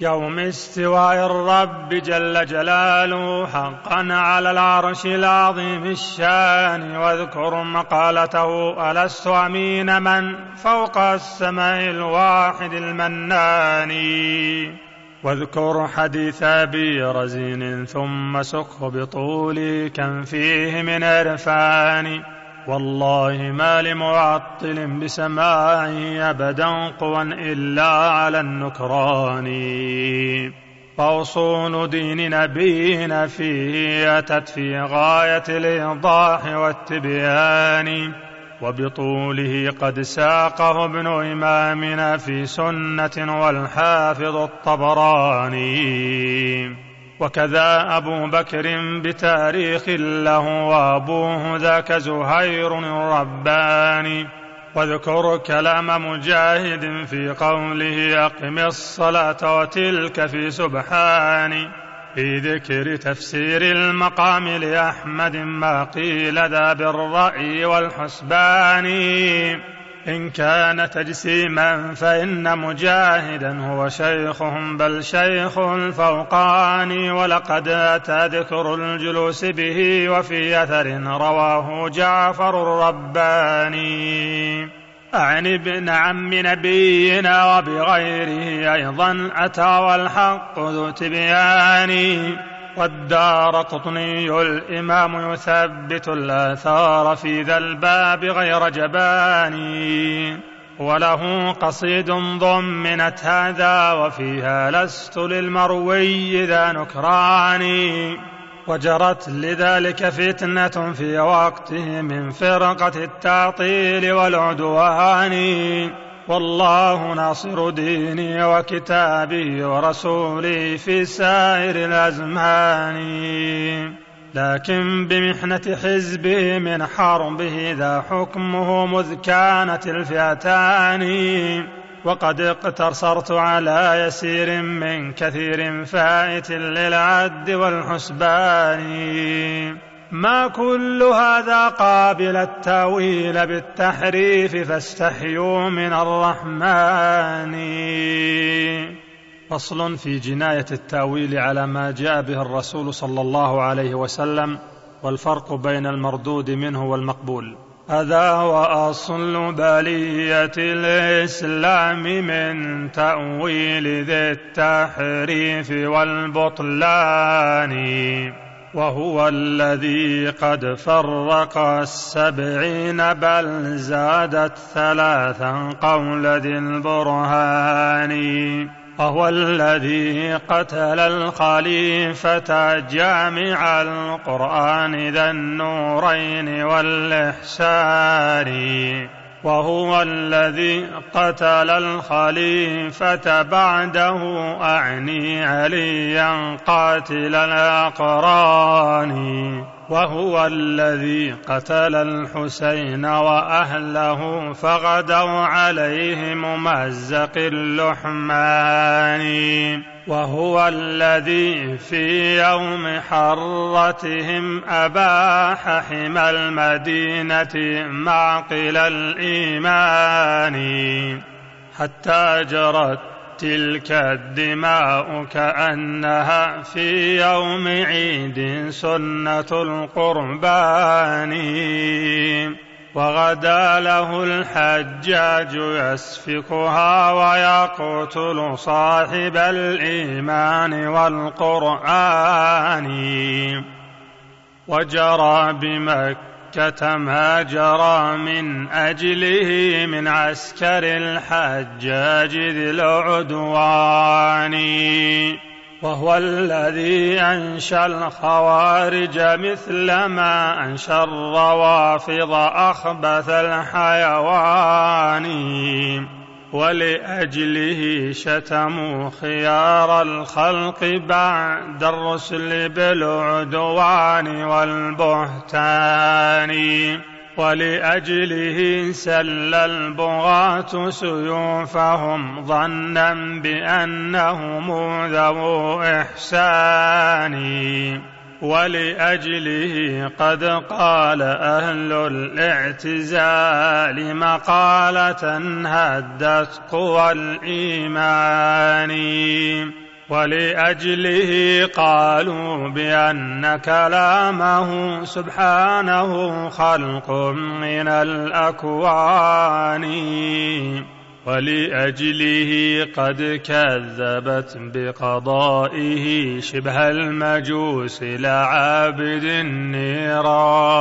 يوم استواء الرب جل جلاله حقا على العرش العظيم الشان واذكر مقالته ألست أمين من فوق السماء الواحد المنان؟ واذكر حديث أبي رزين ثم سخ بطولي كم فيه من عرفان. والله ما لمعطل بسماعه أبدا قوى إلا على النكران. فأصول دين نبينا فيه أتت في غاية الإيضاح والتبيان. وبطوله قد ساقه ابن إمامنا في سنة والحافظ الطبراني. وكذا أبو بكر بتاريخ له وأبوه ذاك زهير الرباني. واذكر كلام مجاهد في قوله أقم الصلاة وتلك في سبحان في ذكر تفسير المقام لأحمد ما قيل ذا بالرأي والحسبان. إن كان تجسيما فإن مجاهدا هو شيخهم بل شيخ الفوقان ولقد أتى ذكر الجلوس به وفي أثر رواه جعفر الرباني. عن ابن عم نبينا وبغيره أيضا أتى والحق ذو تبيان والدار قطني الإمام يثبت الآثار في ذا الباب غير جبان وله قصيد ضمنت هذا وفيها لست للمروي ذا نكراني. وجرت لذلك فتنة في وقته من فرقة التعطيل والعدوان والله ناصر ديني وكتابي ورسولي في سائر الأزمان. لكن بمحنة حزبي من حربه ذا حكمه مذ كانت الفئتان وقد اقتصرت على يسير من كثير فائت للعد والحسبان. ما كل هذا قابل التأويل بالتحريف فاستحيوا من الرحمن. فصل في جناية التأويل على ما جاء به الرسول صلى الله عليه وسلم والفرق بين المردود منه والمقبول. هذا وأصل بليه الإسلام من تأويل ذي التحريف والبطلان. وهو الذي قد فرق السبعين بل زادت ثلاثا قول ذي البرهان. وهو الذي قتل الخليفة جامع القرآن ذا النورين والإحسان. وهو الذي قتل الخليفة بعده. أعني عليا قاتل الأقران. وهو الذي قتل الحسين وأهله فغدوا عليه ممزق اللحمان. وهو الذي في يوم حرتهم أباح حمى المدينة معقل الإيمان حتى جرت تلك الدماء كأنها في يوم عيد سنة القربان وغدا له الحجاج يسفكها ويقتل صاحب الإيمان والقرآن. وجرى مكة ما جرى من أجله من عسكر الحجاج ذي العدوان. وهو الذي أنشى الخوارج مثل ما أنشى الروافض أخبث الحيوان. ولأجله شتموا خيار الخلق بعد الرسل بالعدوان والبهتان. ولأجله سل البغاة سيوفهم ظنا بأنهم ذو إحسان. ولأجله قد قال أهل الاعتزال مقالة هدت قوى الإيمان. ولأجله قالوا بأن كلامه سبحانه خلق من الأكوان. ولأجله قد كذبت بقضائه شبه المجوس لعابد النيران.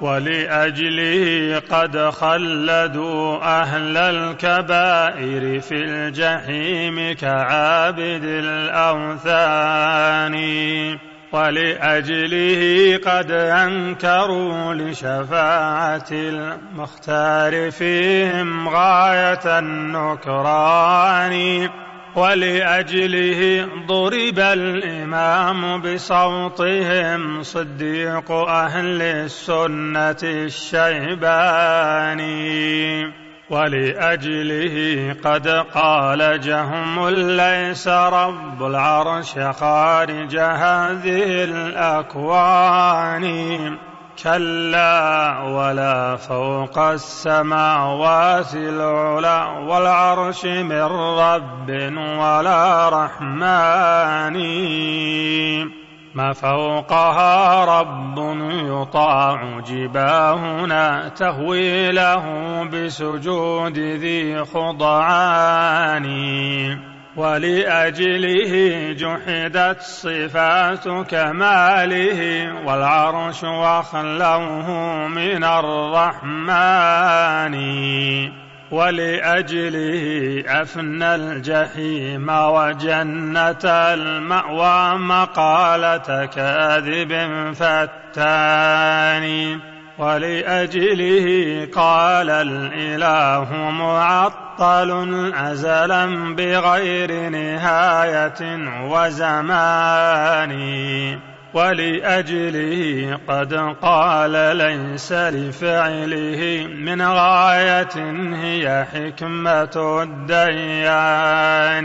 ولأجله قد خلدوا أهل الكبائر في الجحيم كعابد الأوثان. ولأجله قد أنكروا لشفاعة المختار فيهم غاية النكران. ولأجله ضرب الإمام بصوتهم صديق أهل السنة الشيباني. ولأجله قد قال جهم ليس رب العرش خارج هذه الأكوان. كلا ولا فوق السماوات العلى والعرش من رب ولا رحمن. ما فوقها رب يطاع جباهنا تهوي له بسجود ذي خضعان. ولأجله جحدت صفات كماله والعرش وخلوه من الرحمن. ولأجله أفنى الجحيم وجنة المأوى مقالة كاذب فتان. ولأجله قال الإله معطل أزلا بغير نهاية وزمان. ولأجله قد قال ليس لفعله من غاية هي حكمة الديان.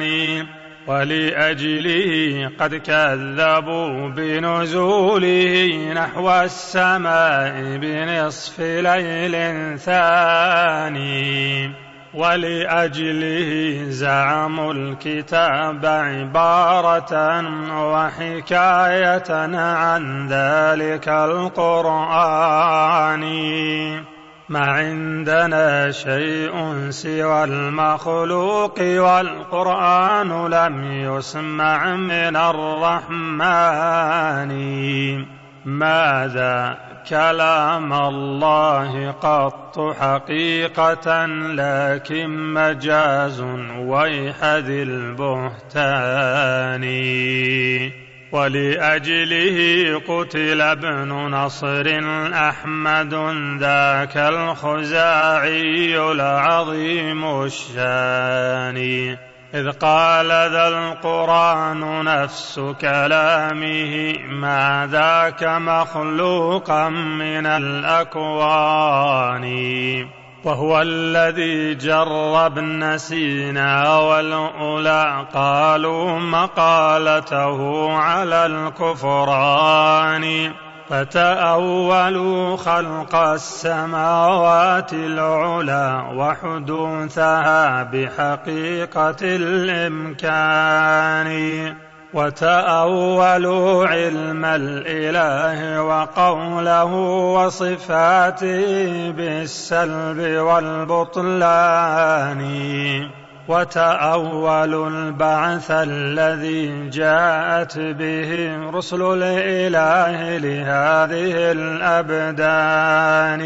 ولأجله قد كذبوا بنزوله نحو السماء بنصف ليل ثاني. ولأجله زعموا الكتاب عبارة وحكاية عن ذلك القرآن. ما عندنا شيء سوى المخلوق والقرآن لم يسمع من الرحمن. ماذا كلام الله قط حقيقة لكن مجاز ويح ذي البهتان؟ ولأجله قتل ابن نصر أحمد ذاك الخزاعي العظيم الشان إذ قال ذا القرآن نفس كلامه ما ذاك مخلوقا من الأكوان؟ وهو الذي جرب ابن سينا والأولى قالوا مقالته على الكفران فتأولوا خلق السماوات العلى وحدوثها بحقيقة الإمكان وتأولوا علم الإله وقوله وصفاته بالسلب والبطلان. وتأولوا البعث الذي جاءت به رسل الإله لهذه الأبدان.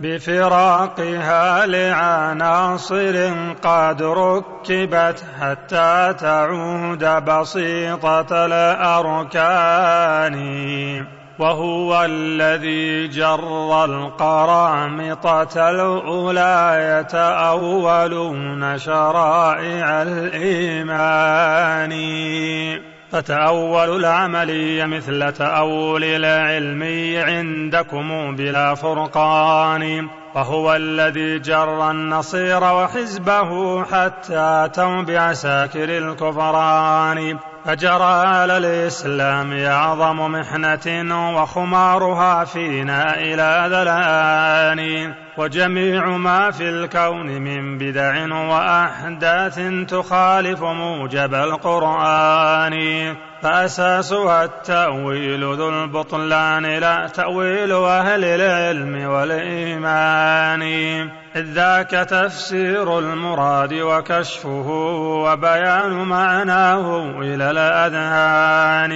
بفراقها لعناصر قد ركبت حتى تعود بسيطة الأركان. وهو الذي جر القرامطة الأولى يتأولون شرائع الإيمان. فتأولوا العملي مثل تأول العلمي عندكم بلا فرقان. وهو الذي جر النصير وحزبه حتى أتوا بعساكر الكفران. فجرى على الإسلام أعظم محنة وخمارها فينا إلى ذلان وجميع ما في الكون من بدع وأحداث تخالف موجب القرآن. فأساسها التأويل ذو البطلان لا تأويل أهل العلم والإيمان. إذ ذاك تفسير المراد وكشفه وبيان معناه إلى الأذهان.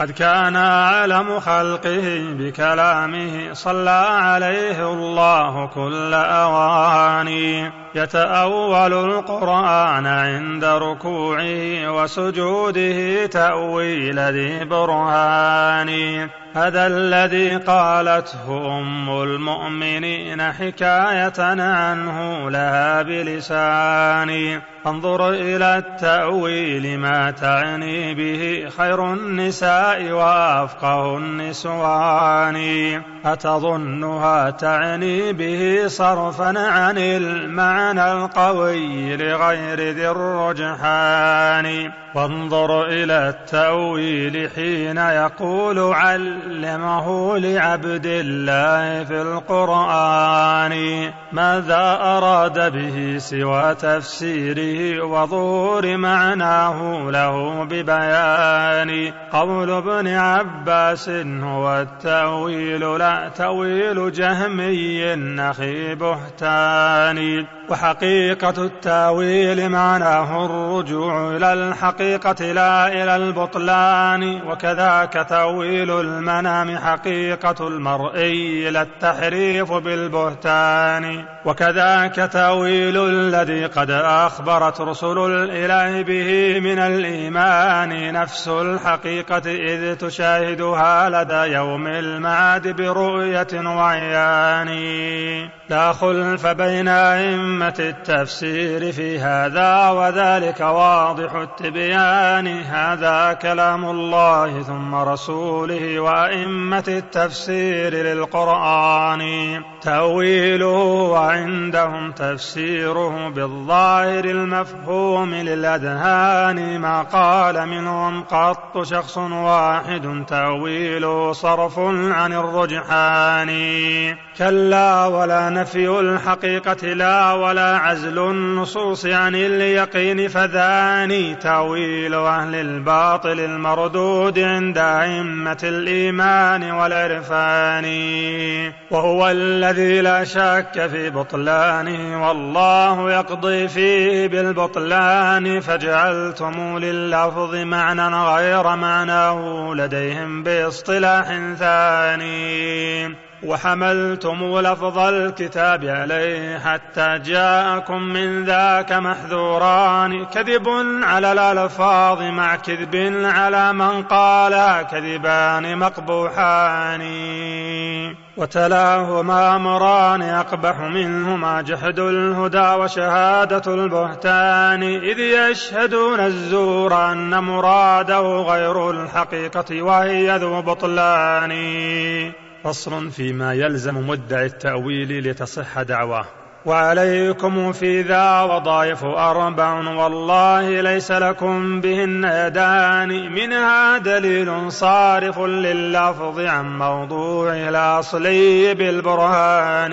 قد كان أعلم خلقه بكلامه صلى عليه الله كل أواني. يتأول القرآن عند ركوعه وسجوده تأويل ذي برهان. هذا الذي قالته أم المؤمنين حكاية عنه لها بلسان. انظر إلى التأويل ما تعني به خير النساء وأفقه النسوان. أتظنها تعني به صرفا عن المعنى القوي لغير ذي الرجحان. وانظر إلى التأويل حين يقول علمه لعبد الله في القرآن ماذا أراد به سوى تفسيره وظهور معناه له ببيان؟ قول ابن عباس هو التأويل لا تأويل جهمي أخي بهتان وحقيقة التأويل معناه الرجوع إلى الحقيقة لا إلى البطلان وكذاك تأويل المنام حقيقة المرئي إلى التحريف بالبهتان وكذاك تأويل الذي قد أخبرت رسل الإله به من الإيمان نفس الحقيقة إذ تشاهدها لدى يوم المعاد برؤية وعيان. لا خلف بين أئمة التفسير في هذا وذلك واضح التبيان. هذا كلام الله ثم رسوله وأئمة التفسير للقرآن. تأويله وعندهم تفسيره بالظاهر المفهوم للأذهان. ما قال منهم قط شخص واحد تأويله صرف عن الرجحان. كلا ولا نفي الحقيقة لا ولا عزل النصوص عن اليقين فذاني تأويل أهل الباطل المردود عند أئمة الإيمان والعرفان. وهو الذي لا شك في بطلانه والله يقضي فيه بالبطلان. فجعلتم لللفظ معنى غير معناه لديهم باصطلاح ثاني. وحملتم لفظ الكتاب عليه حتى جاءكم من ذاك محذوران. كذب على الألفاظ مع كذب على من قال كذبان مقبوحان. وتلاهما أمران أقبح منهما جحد الهدى وشهادة البهتان. إذ يشهدون الزور أن مراده غير الحقيقة وهي ذو بطلان. فصل فيما يلزم مدعي التأويل لتصح دعواه. وعليكم في ذا وظائف أربع والله ليس لكم بهن يدان منها دليل صارف لللفظ عن موضوع الأصلي بالبرهان.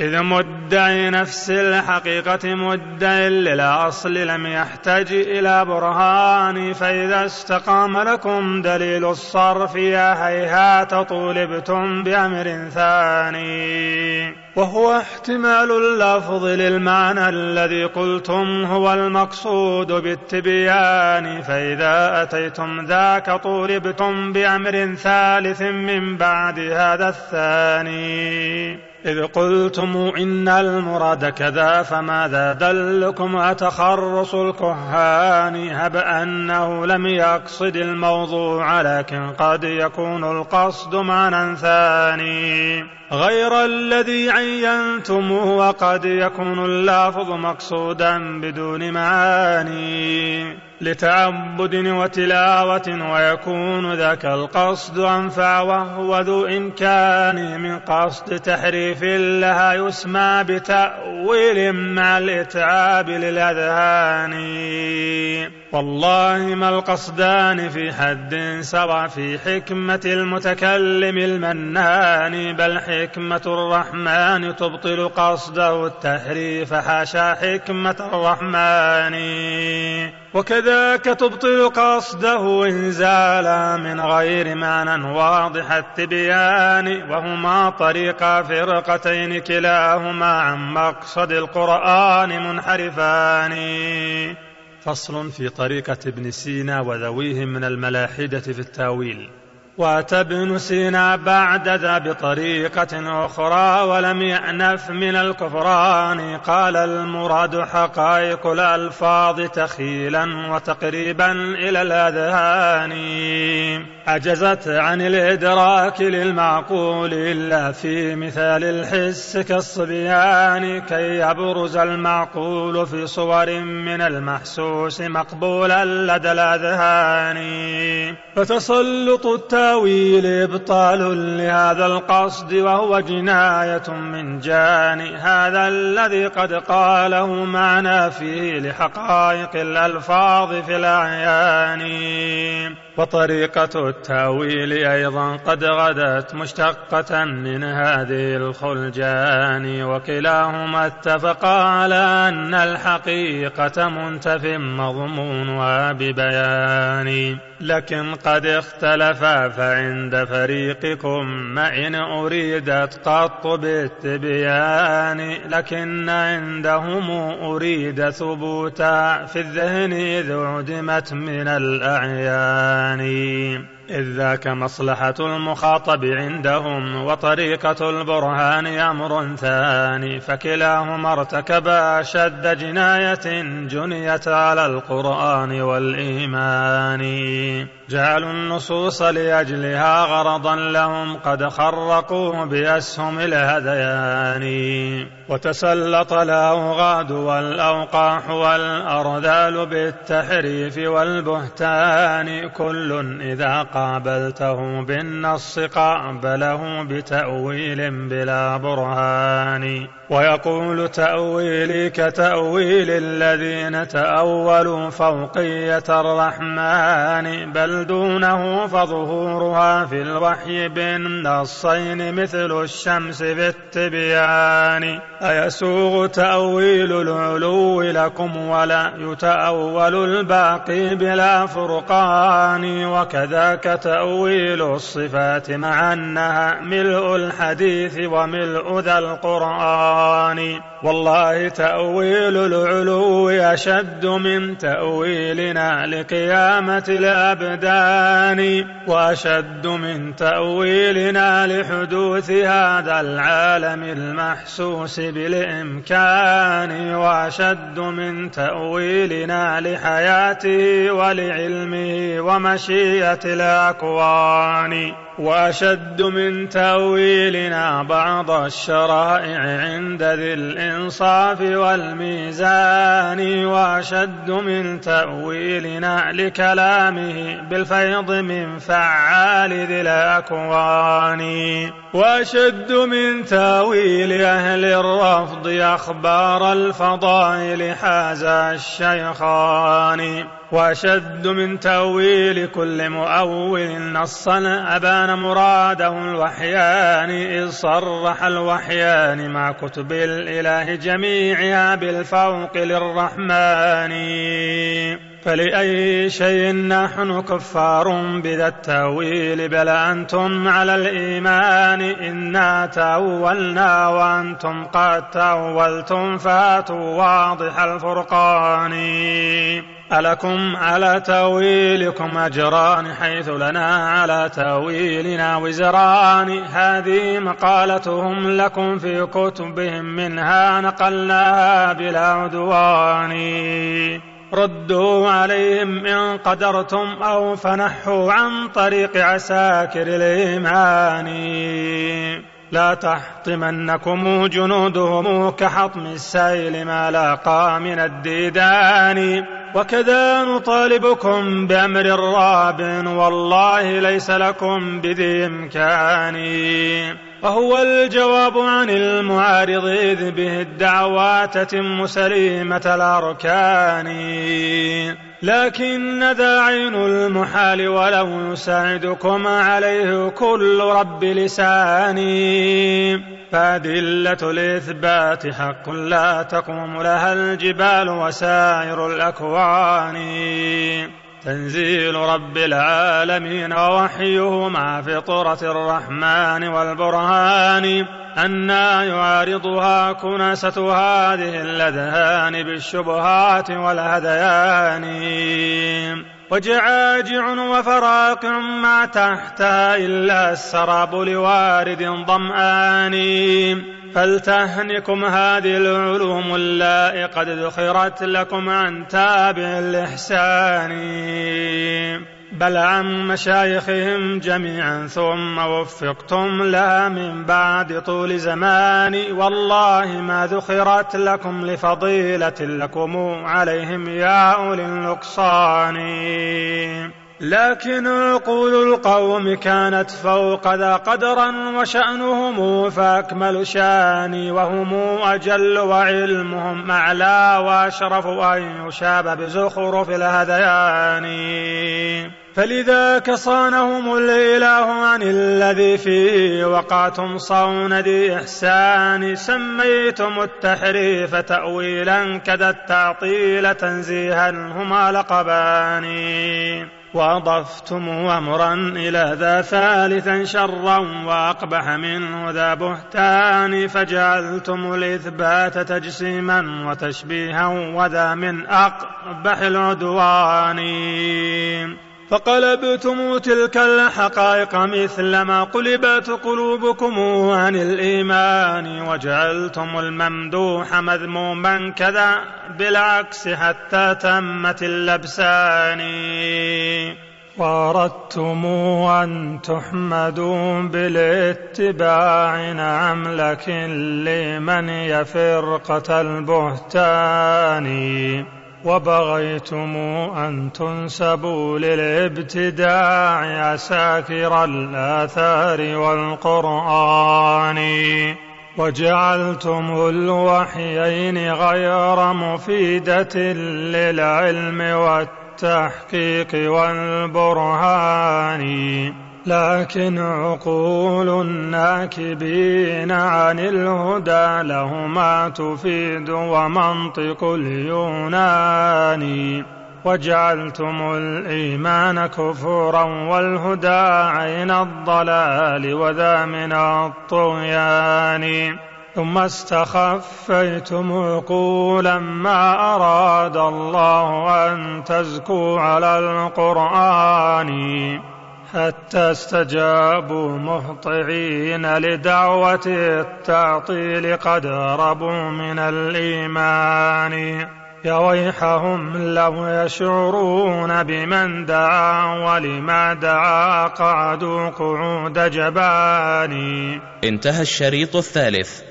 إذ مدعي نفس الحقيقة مدعي للأصل لم يحتج إلى برهان فإذا استقام لكم دليل الصرف يا هيهات طولبتم بأمر ثاني. وهو احتمال اللفظ للمعنى الذي قلتم هو المقصود بالتبيان فإذا أتيتم ذاك طولبتم بأمر ثالث من بعد هذا الثاني. إذ قلتم إن المراد كذا فماذا دلكم؟ أتخرص الكهان؟ هب أنه لم يقصد الموضوع لكن قد يكون القصد معنى ثاني. غير الذي عينتموه وقد يكون اللافظ مقصودا بدون معاني لتعبد وتلاوة ويكون ذاك القصد أنفع وهو ذو إمكان من قصد تحريف لها يسمى بتأويل مع الإتعاب للأذهان. والله ما القصدان في حد سواء في حكمة المتكلم المنان بل حكمة الرحمن تبطل قصده التحريف حاشا حكمة الرحمن. وكذاك تبطل قصده إنزالا من غير معنى واضح التبيان وهما طريقا فرقتين كلاهما عن مقصد القرآن منحرفان. فصل في طريقة ابن سينا وذويه من الملاحدة في التأويل. واتى ابن سينا بعد ذا بطريقة أخرى ولم يأنف من الكفران. قال المراد حقائق الألفاظ تخيلا وتقريبا إلى الأذهان. عجزت عن الإدراك للمعقول إلا في مثال الحس كالصبيان كي يبرز المعقول في صور من المحسوس مقبولا لدى الأذهان. فتسلط التاويل إبطال لهذا القصد وهو جناية من جاني. هذا الذي قد قاله معنا فيه لحقائق الألفاظ في الأعيان. وطريقة التأويل أيضا قد غدت مشتقة من هذه الخلجان وكلاهما اتفقا على أن الحقيقة منتف مضمونها ببيان لكن قد اختلفا فعند فريقكم ما إن أريدت قط بالتبيان لكن عندهم أريد ثبوتا في الذهن إذ عدمت من الأعيان. الثاني. إذ ذاك مصلحة المخاطب عندهم وطريقة البرهان أمر ثاني فكلاهما ارتكبا أشد جناية جنيت على القرآن والإيمان. جعلوا النصوص لأجلها غرضا لهم قد خرقوه بأسهم الهذيان. وتسلط الأوغاد والأوقاح والأرذال بالتحريف والبهتان كل إذا قابلته بالنص قابله بتأويل بلا برهان. ويقول تأويلي كتأويل الذين تأولوا فوقية الرحمن بل دونه فظهورها في الوحي بالنصين مثل الشمس في التبيان أيسوغ تأويل العلو لكم ولا يتأول الباقي بلا فرقان؟ وكذاك تأويل الصفات مع أنها ملء الحديث وملء ذا القرآن. والله تأويل العلو أشد من تأويلنا لقيامة الأبدان وأشد من تأويلنا لحدوث هذا العالم المحسوس بالإمكان وأشد من تأويلنا لحياته ولعلمه ومشيئة الأكوان. وأشد من تأويلنا بعض الشرائع عند ذي الإنصاف والميزان وأشد من تأويلنا لكلامه بالفيض من فعال ذي الأكوان. وأشد من تأويل أهل الرفض أخبار الفضائل حاز الشيخان. وأشد من تأويل كل مؤول نصا أبان مراده الوحيان إذ صرح الوحيان مع كتب الإله جميعها بالفوق للرحمن. فلأي شيء نحن كفار بذا التأويل؟ بل أنتم على الإيمان إنا تأولنا وأنتم قد تأولتم فاتوا واضح الفرقان. ألكم على تأويلكم أجران حيث لنا على تأويلنا وزران. هذه مقالتهم لكم في كتبهم منها نقلناها بلا عدوان. ردوا عليهم إن قدرتم أو فنحوا عن طريق عساكر الإيمان. لا تحطمنكم جنودهم كحطم السيل ما لاقى من الديدان. وكذا نطالبكم بأمر راب والله ليس لكم بذي إمكان. وهو الجواب عن المعارض إذ به الدعوات تتم سليمة الأركان. لكن ذا عين المحال ولو يساعدكم عليه كل رب لساني. فأدلة الإثبات حق لا تقوم لها الجبال وسائر الأكوان. تنزيل رب العالمين ووحيه مع فطرة الرحمن والبرهان. أنا يعارضها كناسة هذه الأذهان بالشبهات والهذيان وجعاجع وفراق ما تحتها إلا السراب لوارد ظمآن فلتهنكم هذه العلوم اللائي قد ذخرت لكم عن تابع الإحسان. بل عن مشايخهم جميعا ثم وفقتم لها من بعد طول زمان. والله ما ذخرت لكم لفضيلة لكم عليهم يا أولي النقصان. لكن عقول القوم كانت فوق ذا قدرا وشأنهم فأكمل شأني وهم أجل وعلمهم أعلى وأشرف أن يشاب بزخرف الهذيان. فلذاك صانهم الإله عن الذي فيه وقعتم صون ذي إحسان. سميتم التحريف تأويلا كذا التعطيل تنزيها هما لقبان. وأضفتم أمرا إلى ذا ثالثا شرا وأقبح منه ذا بهتان. فجعلتم الإثبات تجسيما وتشبيها وذا من أقبح العدوان. فقلبتم تلك الحقائق مثل ما قلبت قلوبكم عن الإيمان وجعلتم الممدوح مذموما كذا بالعكس حتى تمت اللبسان. وأردتم أن تحمدوا بالاتباع نعم لكن لمن يفرقة البهتان. وبغيتم أن تنسبوا للابتداع عساكر الآثار والقرآن. وجعلتم الوحيين غير مفيدة للعلم والتحقيق والبرهان. لكن عقول الناكبين عن الهدى لهما تفيد ومنطق اليونان. وجعلتم الإيمان كفورا والهدى عين الضلال وذا من الطغيان. ثم استخفيتم عقولا ما أراد الله أن تزكوا على القرآن. حتى استجابوا مهطعين لدعوة التعطيل قد ربوا من الإيمان. يا ويحهم لو يشعرون بمن دعا ولما دعا قعدوا قعود جبان انتهى الشريط الثالث.